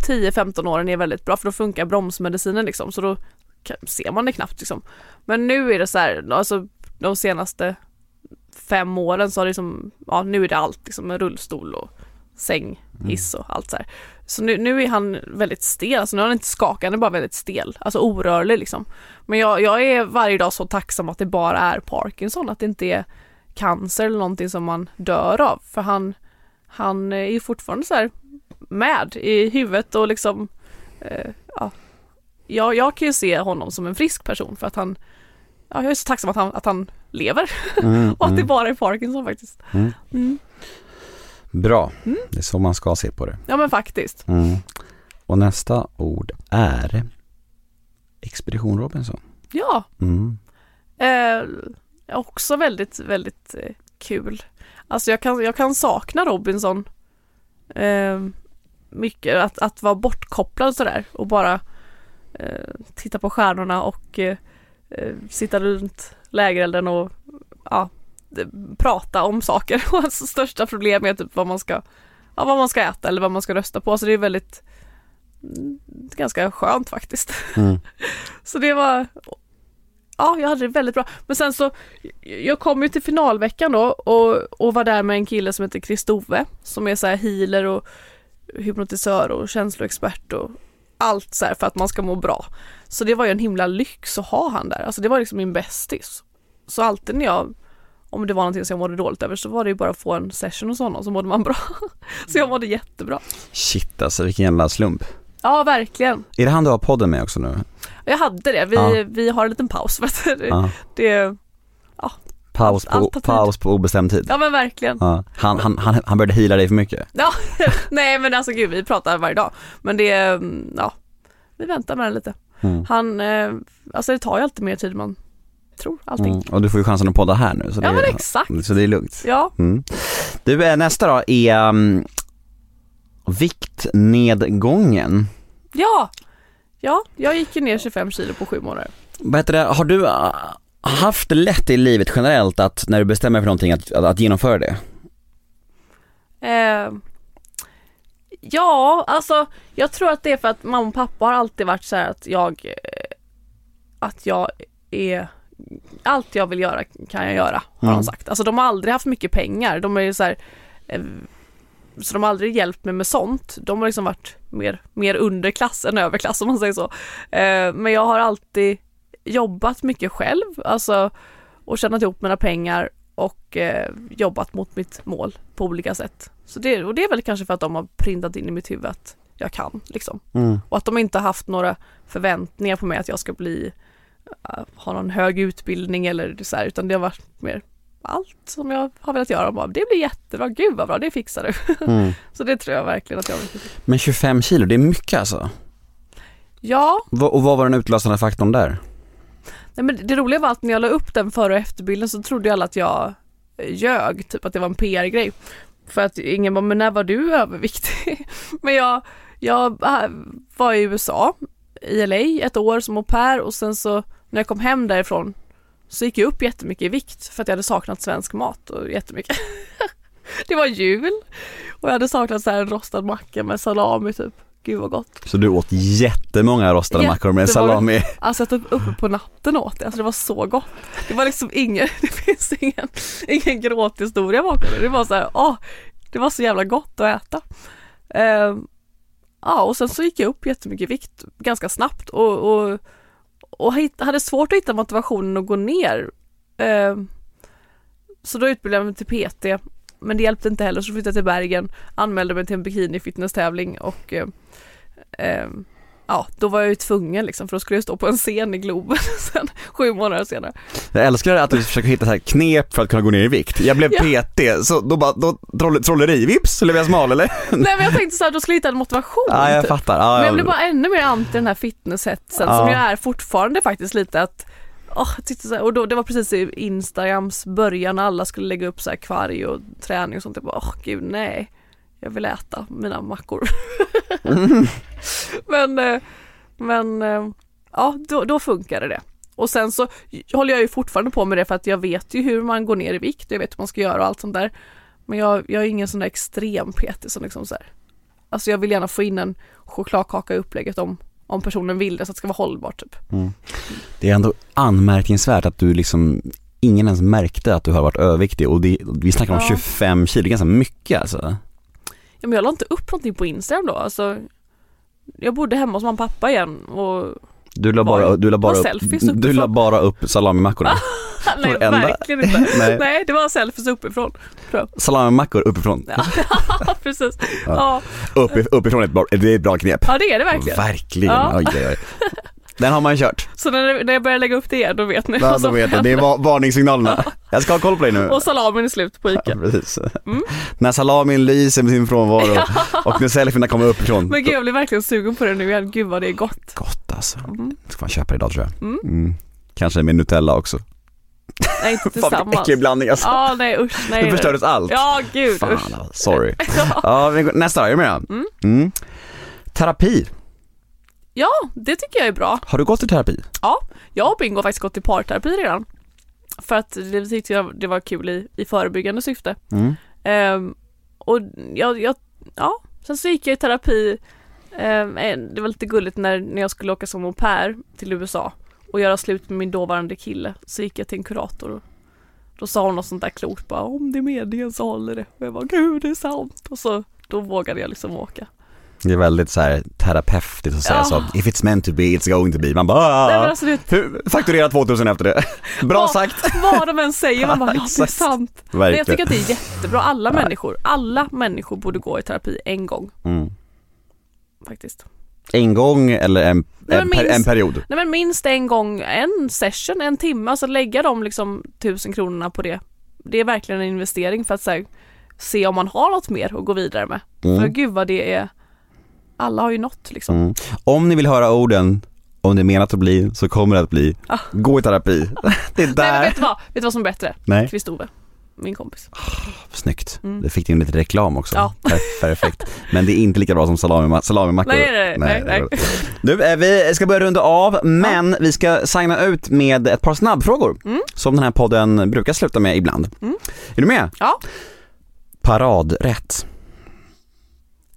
10-15 åren är väldigt bra för då funkar bromsmedicinen liksom så då ser man det knappt liksom. Men nu är det så här, alltså de senaste fem åren så har det liksom, ja nu är det allt liksom med rullstol och säng, hiss och allt så här. Så nu, nu är han väldigt stel, alltså nu är han inte är bara väldigt stel, alltså orörlig liksom. Men jag, jag är varje dag så tacksam att det bara är Parkinson, att det inte är cancer eller någonting som man dör av. För han, han är ju fortfarande så här med i huvudet och liksom eh, ja. Jag, jag kan ju se honom som en frisk person för att han ja, jag är så tacksam att han, att han lever mm, och att mm. det bara är Parkinson faktiskt. Mm. mm. Bra, mm. det är så man ska se på det. Ja men faktiskt. Mm. Och nästa ord är Expedition Robinson. Ja. Eh, också väldigt, väldigt eh, kul. Alltså jag kan, jag kan sakna Robinson eh, mycket, att, att vara bortkopplad sådär och bara eh, titta på stjärnorna och eh, eh, sitta runt lägerelden och ja, prata om saker. Och hans största problem är typ vad man ska, ja, vad man ska äta eller vad man ska rösta på. Så det är väldigt mm, ganska skönt faktiskt. Mm. Så det var, ja jag hade det väldigt bra. Men sen så, jag kom ju till finalveckan då och, och var där med en kille som heter Kristove som är så här healer och hypnotisör och känsloexpert och allt så här för att man ska må bra. Så det var ju en himla lyx att ha han där, alltså det var liksom min bästis. Så alltid när jag, om det var någonting som jag mådde dåligt över så var det ju bara att få en session hos honom så mådde man bra. så jag mådde jättebra. Shit alltså vilken jävla slump. Ja verkligen. Är det han du har podden med också nu? Jag hade det, vi, Ja. vi har en liten paus. för att det, Ja. Det, Paus Allt- allt på, paus på obestämd tid. ja men verkligen. Ja. Han, han, han, han började heala dig för mycket. Ja, nej men alltså gud vi pratar varje dag. Men det, är, mm, ja, vi väntar med det lite. Mm. Han, eh, alltså det tar ju alltid mer tid man tror, allting. Mm. Och du får ju chansen att podda här nu så det, Ja men är, exakt. så det är lugnt. Ja, Mm. Du, eh, nästa då är um, viktnedgången. ja, ja, jag gick ju ner 25 kilo på sju månader. Vad heter det, har du haft det lätt i livet generellt att när du bestämmer för någonting att, att, att genomföra det? Eh, ja, alltså jag tror att det är för att mamma och pappa har alltid varit så här att jag, eh, att jag är allt jag vill göra kan jag göra, har Mm. de sagt. Alltså de har aldrig haft mycket pengar. De är ju så här, eh, så de har aldrig hjälpt mig med sånt. De har liksom varit mer, mer underklass än överklass om man säger så. Eh, men jag har alltid jobbat mycket själv, alltså och tjänat ihop mina pengar och eh, jobbat mot mitt mål på olika sätt. Så det, och det är väl kanske för att de har printat in i mitt huvud att jag kan liksom. Mm. Och att de inte har haft några förväntningar på mig att jag ska bli, äh, ha någon hög utbildning eller så här, utan det har varit mer allt som jag har velat göra. Och bara, det blir jättebra, gud vad bra, det fixar du. Mm. Så det tror jag verkligen att jag vill. Men 25 kilo, det är mycket alltså. Ja, Och vad var den utlösande faktorn där? Nej, men det roliga var att när jag la upp den före och efterbilden så trodde alla att jag eh, ljög, typ att det var en PR-grej. För att ingen bara, men när var du överviktig? men jag, jag eh, var i USA, i LA, ett år som au pair och sen så när jag kom hem därifrån så gick jag upp jättemycket i vikt för att jag hade saknat svensk mat och jättemycket. det var jul och jag hade saknat så här en rostad macka med salami typ. Gud vad gott. Så du åt jättemånga rostade mackor med salami. Alltså jag typ uppe på natten åt det, alltså det var så gott. Det var liksom ingen, det finns ingen, ingen gråthistoria bakom det. Det var så här, åh, det var så jävla gott att äta. Ehm, ja, och sen så gick jag upp jättemycket vikt ganska snabbt och, och, och hade svårt att hitta motivationen att gå ner. Ehm, så då utbildade jag mig till PT, men det hjälpte inte heller så flyttade jag till Bergen, anmälde mig till en bikini fitness-tävling och eh, ehm, ja, då var jag ju tvungen liksom för då skulle jag stå på en scen i Globen sen sju månader senare. Jag älskar att du försöker hitta så här knep för att kunna gå ner i vikt. Jag blev Ja. PT, så då bara, då troll, trolleri, vips så blev jag smal eller? Nej men jag tänkte så här, då skulle jag hitta en motivation. Ja jag typ. fattar. Ja, Men jag jag blev bara ännu mer anti den här fitnesshetsen Ja. som jag är fortfarande faktiskt lite att oh, titta så här, och då, det var precis i Instagrams början när alla skulle lägga upp så här kvarg och träning och sånt. Jag bara, åh gud nej, jag vill äta mina mackor. men eh, men eh, ja, då, då funkade det. Och sen så håller jag ju fortfarande på med det för att jag vet ju hur man går ner i vikt, jag vet hur man ska göra och allt sånt där. Men jag, jag är ingen sån där extrem PT som liksom så här. Alltså jag vill gärna få in en chokladkaka i upplägget om, om personen vill det så att det ska vara hållbart typ. Det är ändå anmärkningsvärt att du liksom Ingen ens märkte att du har varit överviktig och det, vi snackar om Ja. 25 kilo, det är ganska mycket alltså. Ja men jag la inte upp någonting på Instagram då, alltså jag bodde hemma hos mamma och pappa igen och Du la bara, du la bara, upp, du la bara upp salamimackorna. nej enda? verkligen inte. Nej. Nej det var selfies uppifrån. Salamimackor uppifrån. Ja precis. Ja. Upp, uppifrån är ett bra, det är ett bra knep. ja det är det verkligen. Verkligen. Ja. Oj, oj, oj. Den har man kört. Så när, när jag börjar lägga upp det då vet ni Ja, vad som vet jag. Det är händer. va- varningssignalerna. Jag ska ha koll på dig nu. Och salamin är slut på Ja, Ica. precis. Mm. När salamin lyser med sin frånvaro och när selfierna kommer uppifrån. Men gud jag blir verkligen sugen på det nu igen, gud vad det är gott. Gott alltså. Mm. Ska man köpa det idag tror jag. Mm. Mm. Kanske med Nutella också. Nej inte Fan vilken tillsammans. äcklig blandning alltså. Ja nej usch nej. Det förstördes allt. Ja gud Fan, usch. sorry. Ja, vi går- nästa då, är du med då? Mm. Terapi. Ja det tycker jag är bra. Har du gått i terapi? Ja, jag och Bingo har faktiskt gått i parterapi redan. För att det tyckte jag det var kul i, i förebyggande syfte. Mm. Ehm, och jag, jag, ja, sen så gick jag i terapi, en- det var lite gulligt när, när jag skulle åka som au pair till USA och göra slut med min dåvarande kille. Så gick jag till en kurator och då sa hon något sånt där klokt bara om det är meningen så håller det. Och jag bara gud det är sant. Och så då vågade jag liksom åka. Det är väldigt så här terapeutiskt att säga Ja. så. If it's meant to be, it's going to be. Man bara, Nej, men ah, alltså, hur- fakturera 2000 efter det. Bra Vad- sagt. vad de än säger, man bara ja det är sant. Men jag tycker att det är jättebra. Alla människor, alla människor borde gå i terapi en gång Mm. faktiskt. En gång eller en, Nej, en, per, minst- en period? Nej men minst en gång, en session, en timme, alltså lägga de liksom tusen kronorna på det. Det är verkligen en investering för att här, se om man har något mer att gå vidare med. För Mm. gud vad det är, alla har ju något liksom. Mm. Om ni vill höra orden, om det är menat att bli, så kommer det att bli. Ah. Gå i terapi. Det är Nej men där. vet du vad, vet du vad som är bättre? Nej. Kristove, min kompis. Snyggt. Mm. Det fick du in lite reklam också. Ja. Per- Perfekt. Men det är inte lika bra som salami, salamimackor. Nej, nej, nej, nej. Du, eh, vi ska börja runda av, men vi ska signa ut med ett par snabbfrågor. Mm. Som den här podden brukar sluta med ibland. Mm. Är du med? Ja. Paradrätt.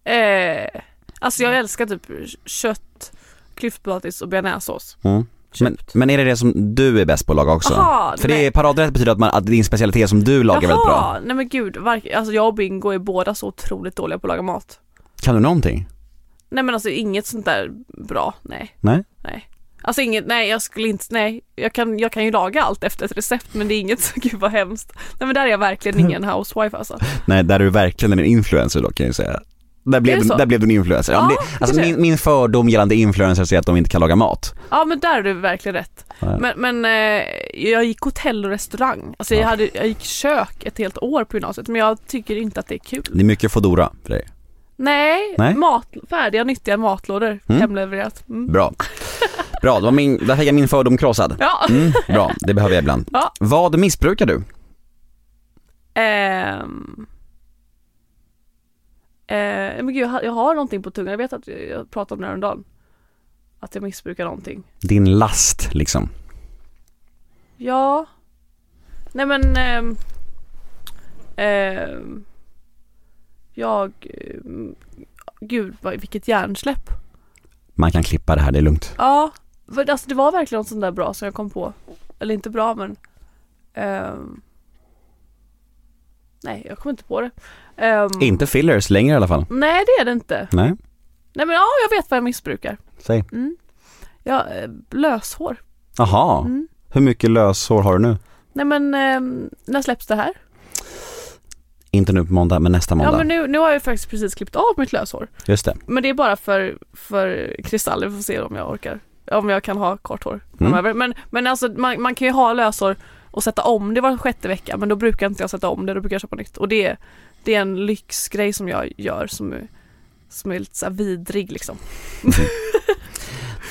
Eh, alltså jag älskar typ kött, klyftpotatis och bearnaisesås. Mm. Men, men är det det som du är bäst på att laga också? Jaha, För det nej. är paradrätt betyder att, man, att det din specialitet som du lagar väldigt bra. Jaha, nej men gud, alltså jag och Bingo är båda så otroligt dåliga på att laga mat. Kan du någonting? Nej men alltså inget sånt där bra, nej. Nej? Nej. Alltså inget, nej jag skulle inte, nej. Jag kan, jag kan ju laga allt efter ett recept men det är inget så, gud vad hemskt. Nej men där är jag verkligen ingen housewife alltså. Nej, där är du verkligen en influencer då kan jag ju säga. Där blev, du, där blev du en influencer. Ja, det, alltså min, min fördom gällande influencers är att de inte kan laga mat. Ja men där är du verkligen rätt. Ja. Men, men eh, jag gick hotell och restaurang. Alltså jag, Ja. hade, jag gick kök ett helt år på gymnasiet men jag tycker inte att det är kul. Det är mycket Foodora för dig. Nej, Nej. Mat, färdiga nyttiga matlådor Mm. hemlevererat. Mm. Bra. Bra, det var min, där fick jag min fördom krossad. Ja. Mm, bra, det behöver jag ibland. Ja. Vad missbrukar du? Ehm. Eh, men gud, jag har, jag har någonting på tungan. Jag vet att jag, jag pratade om det häromdagen. Att jag missbrukar någonting. Din last liksom. Ja. Nej men. ehm, ehm, jag. ehm, gud, vad, vilket hjärnsläpp. Man kan klippa det här, det är lugnt. Ja. För, alltså, det var verkligen något sånt där bra som jag kom på. Eller inte bra men. ehm, nej, jag kommer inte på det. Ehm, Inte fillers längre i alla fall. Nej, det är det inte. Nej, Nej men ja, jag vet vad jag missbrukar. säg. Mm. Ja, eh, löshår. Jaha, Mm. hur mycket löshår har du nu? Nej men ehm, när släpps det här? Inte nu på måndag, men nästa måndag. Ja men nu, nu har jag faktiskt precis klippt av mitt löshår. Just det. Men det är bara för, för kristaller, vi får se om jag orkar. Om jag kan ha kort hår Mm. framöver. Men, men alltså man, man kan ju ha löshår och sätta om det var sjätte vecka men då brukar inte jag sätta om det, då brukar jag köpa nytt. Och det, det är en lyxgrej som jag gör som är, som är lite så vidrig liksom.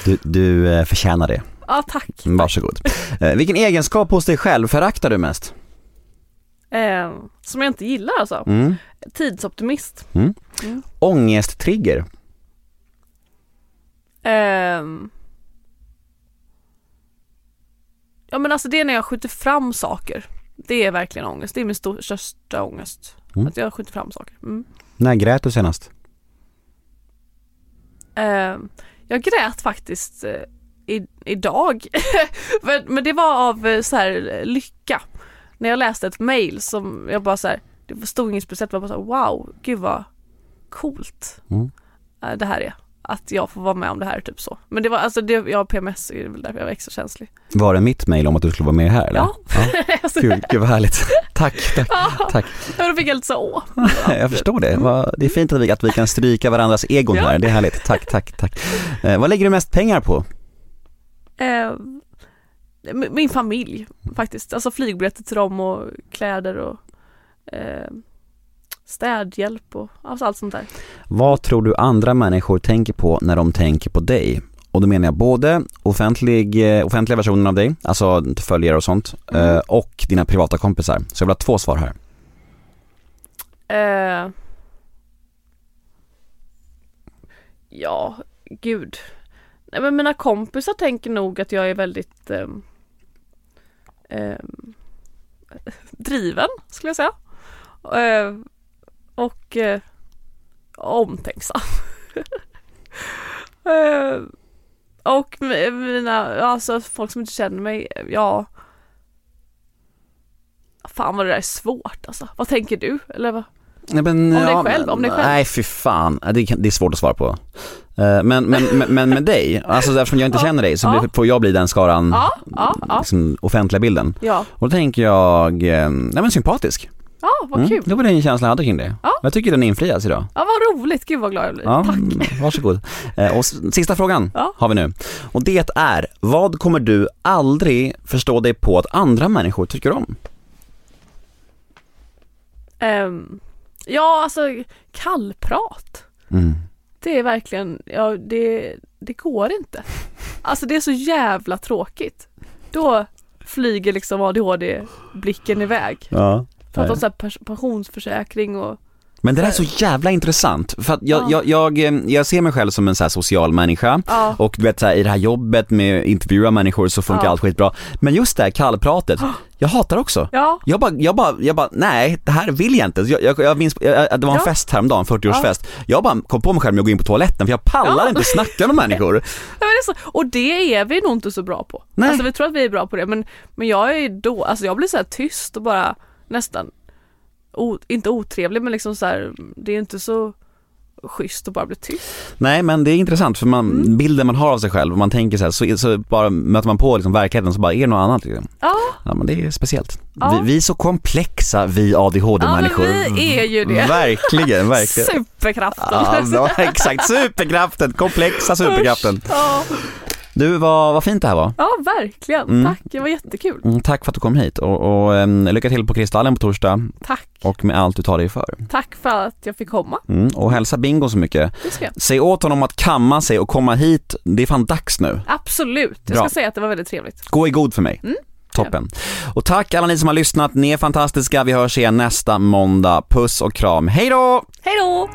Du, du eh, förtjänar det. Ja tack. Varsågod. Eh, vilken egenskap hos dig själv föraktar du mest? Eh, som jag inte gillar alltså. Mm. Tidsoptimist. Ångesttrigger. Ehm. Ja men alltså det är när jag skjuter fram saker. Det är verkligen ångest. Det är min största ångest. Mm. Att jag skjuter fram saker. Mm. När grät du senast? Ehm, jag grät faktiskt eh, i, idag. men, men det var av eh, så här eh, lycka. När jag läste ett mail som jag bara så här, det stod inget speciellt, jag bara så här, wow, gud vad coolt Mm. eh, det här är. Att jag får vara med om det här, typ så. Men det var alltså, det, jag har PMS, är väl därför jag var extra känslig. Var det mitt mail om att du skulle vara med här eller? Ja. Alltså, Kul, gud vad härligt. tack, tack, tack. Ja, då fick jag lite så, åh. Jag förstår det. Det är fint att vi, att vi kan stryka varandras egon Ja. här. Det är härligt. Tack, tack, tack. Eh, vad lägger du mest pengar på? Eh, min min familj faktiskt, alltså flygbiljetter till dem och kläder och eh, städhjälp och alltså allt sånt där. Vad tror du andra människor tänker på när de tänker på dig? och då menar jag både offentlig, eh, offentliga versionen av dig, alltså följare och sånt, Mm. eh, och dina privata kompisar. Så jag vill ha två svar här. Eh, ja, gud. Nej men mina kompisar tänker nog att jag är väldigt ehm, ehm, driven skulle jag säga. Eh, och eh, omtänksam. Eh, och mi- mina, alltså folk som inte känner mig, ja Fan vad det där är svårt alltså. Vad tänker du? Eller vad? Nej, men, Om dig själv, om dig själv. Nej fy fan, det, det är svårt att svara på. Eh, Men, men, men, men med dig, alltså eftersom jag inte Ja. känner dig så Ja. får jag bli den skaran, Ja, ja, ja. liksom, offentliga bilden. Ja, Och då tänker jag, eh, nej men sympatisk. Ja vad Mm, kul. det var den känslan jag hade kring det. Ja. Jag tycker den infrias idag. Ja vad roligt, gud vad glad jag blir. Ja, Tack. mm, varsågod. Eh, Och sista frågan Ja. har vi nu. Och det är, vad kommer du aldrig förstå dig på att andra människor tycker om? Ehm, ja alltså kallprat. Mm. Det är verkligen, ja det, det går inte. Alltså det är så jävla tråkigt. Då flyger liksom ADHD-blicken iväg. Ja. Pratar om så här pensionsförsäkring och Men det där är så jävla intressant, för att jag, Ja. jag, jag, eh, jag ser mig själv som en så här social människa ja, och du vet så här, i det här jobbet med att intervjua människor så funkar Ja. allt skitbra. Men just det här kallpratet, jag hatar också. ja, Jag bara, jag bara, jag bara, nej det här vill jag inte. Jag, jag, jag minns, jag, det var en Ja. fest häromdagen, 40-årsfest. Jag bara kom på mig själv med att gå in på toaletten för jag pallar Ja. inte snacka med människor. Nej, men det är så, och det är vi nog inte så bra på. Nej. Alltså vi tror att vi är bra på det men, men jag är då, alltså jag blir så här tyst och bara nästan, o, inte otrevlig men liksom så här, det är inte så schysst att bara bli tyst. Nej men det är intressant för man, Mm. bilden man har av sig själv och man tänker så här, så, så bara möter man på liksom verkligheten så bara är det något annat liksom. Ja, Ja men det är speciellt. Ja. Vi, vi är så komplexa vi ja ADHD-människor. men vi är ju det. Verkligen, verkligen. Superkraften. Ja, exakt, superkraften, komplexa superkraften. Ja, Du, vad, vad fint det här var. ja verkligen. Mm. Tack, det var jättekul. Mm, tack för att du kom hit och, och em, lycka till på Kristallen på torsdag Tack. och med allt du tar dig för. Tack för att jag fick komma. Mm, och hälsa Bingo så mycket. Det ska jag. Säg åt honom att kamma sig och komma hit, det är fan dags nu. Absolut. Jag Bra. ska säga att det var väldigt trevligt. Gå i god för mig. Mm. Toppen. Och tack alla ni som har lyssnat, ni är fantastiska. Vi hörs igen nästa måndag. Puss och kram. Hej då! Hej då!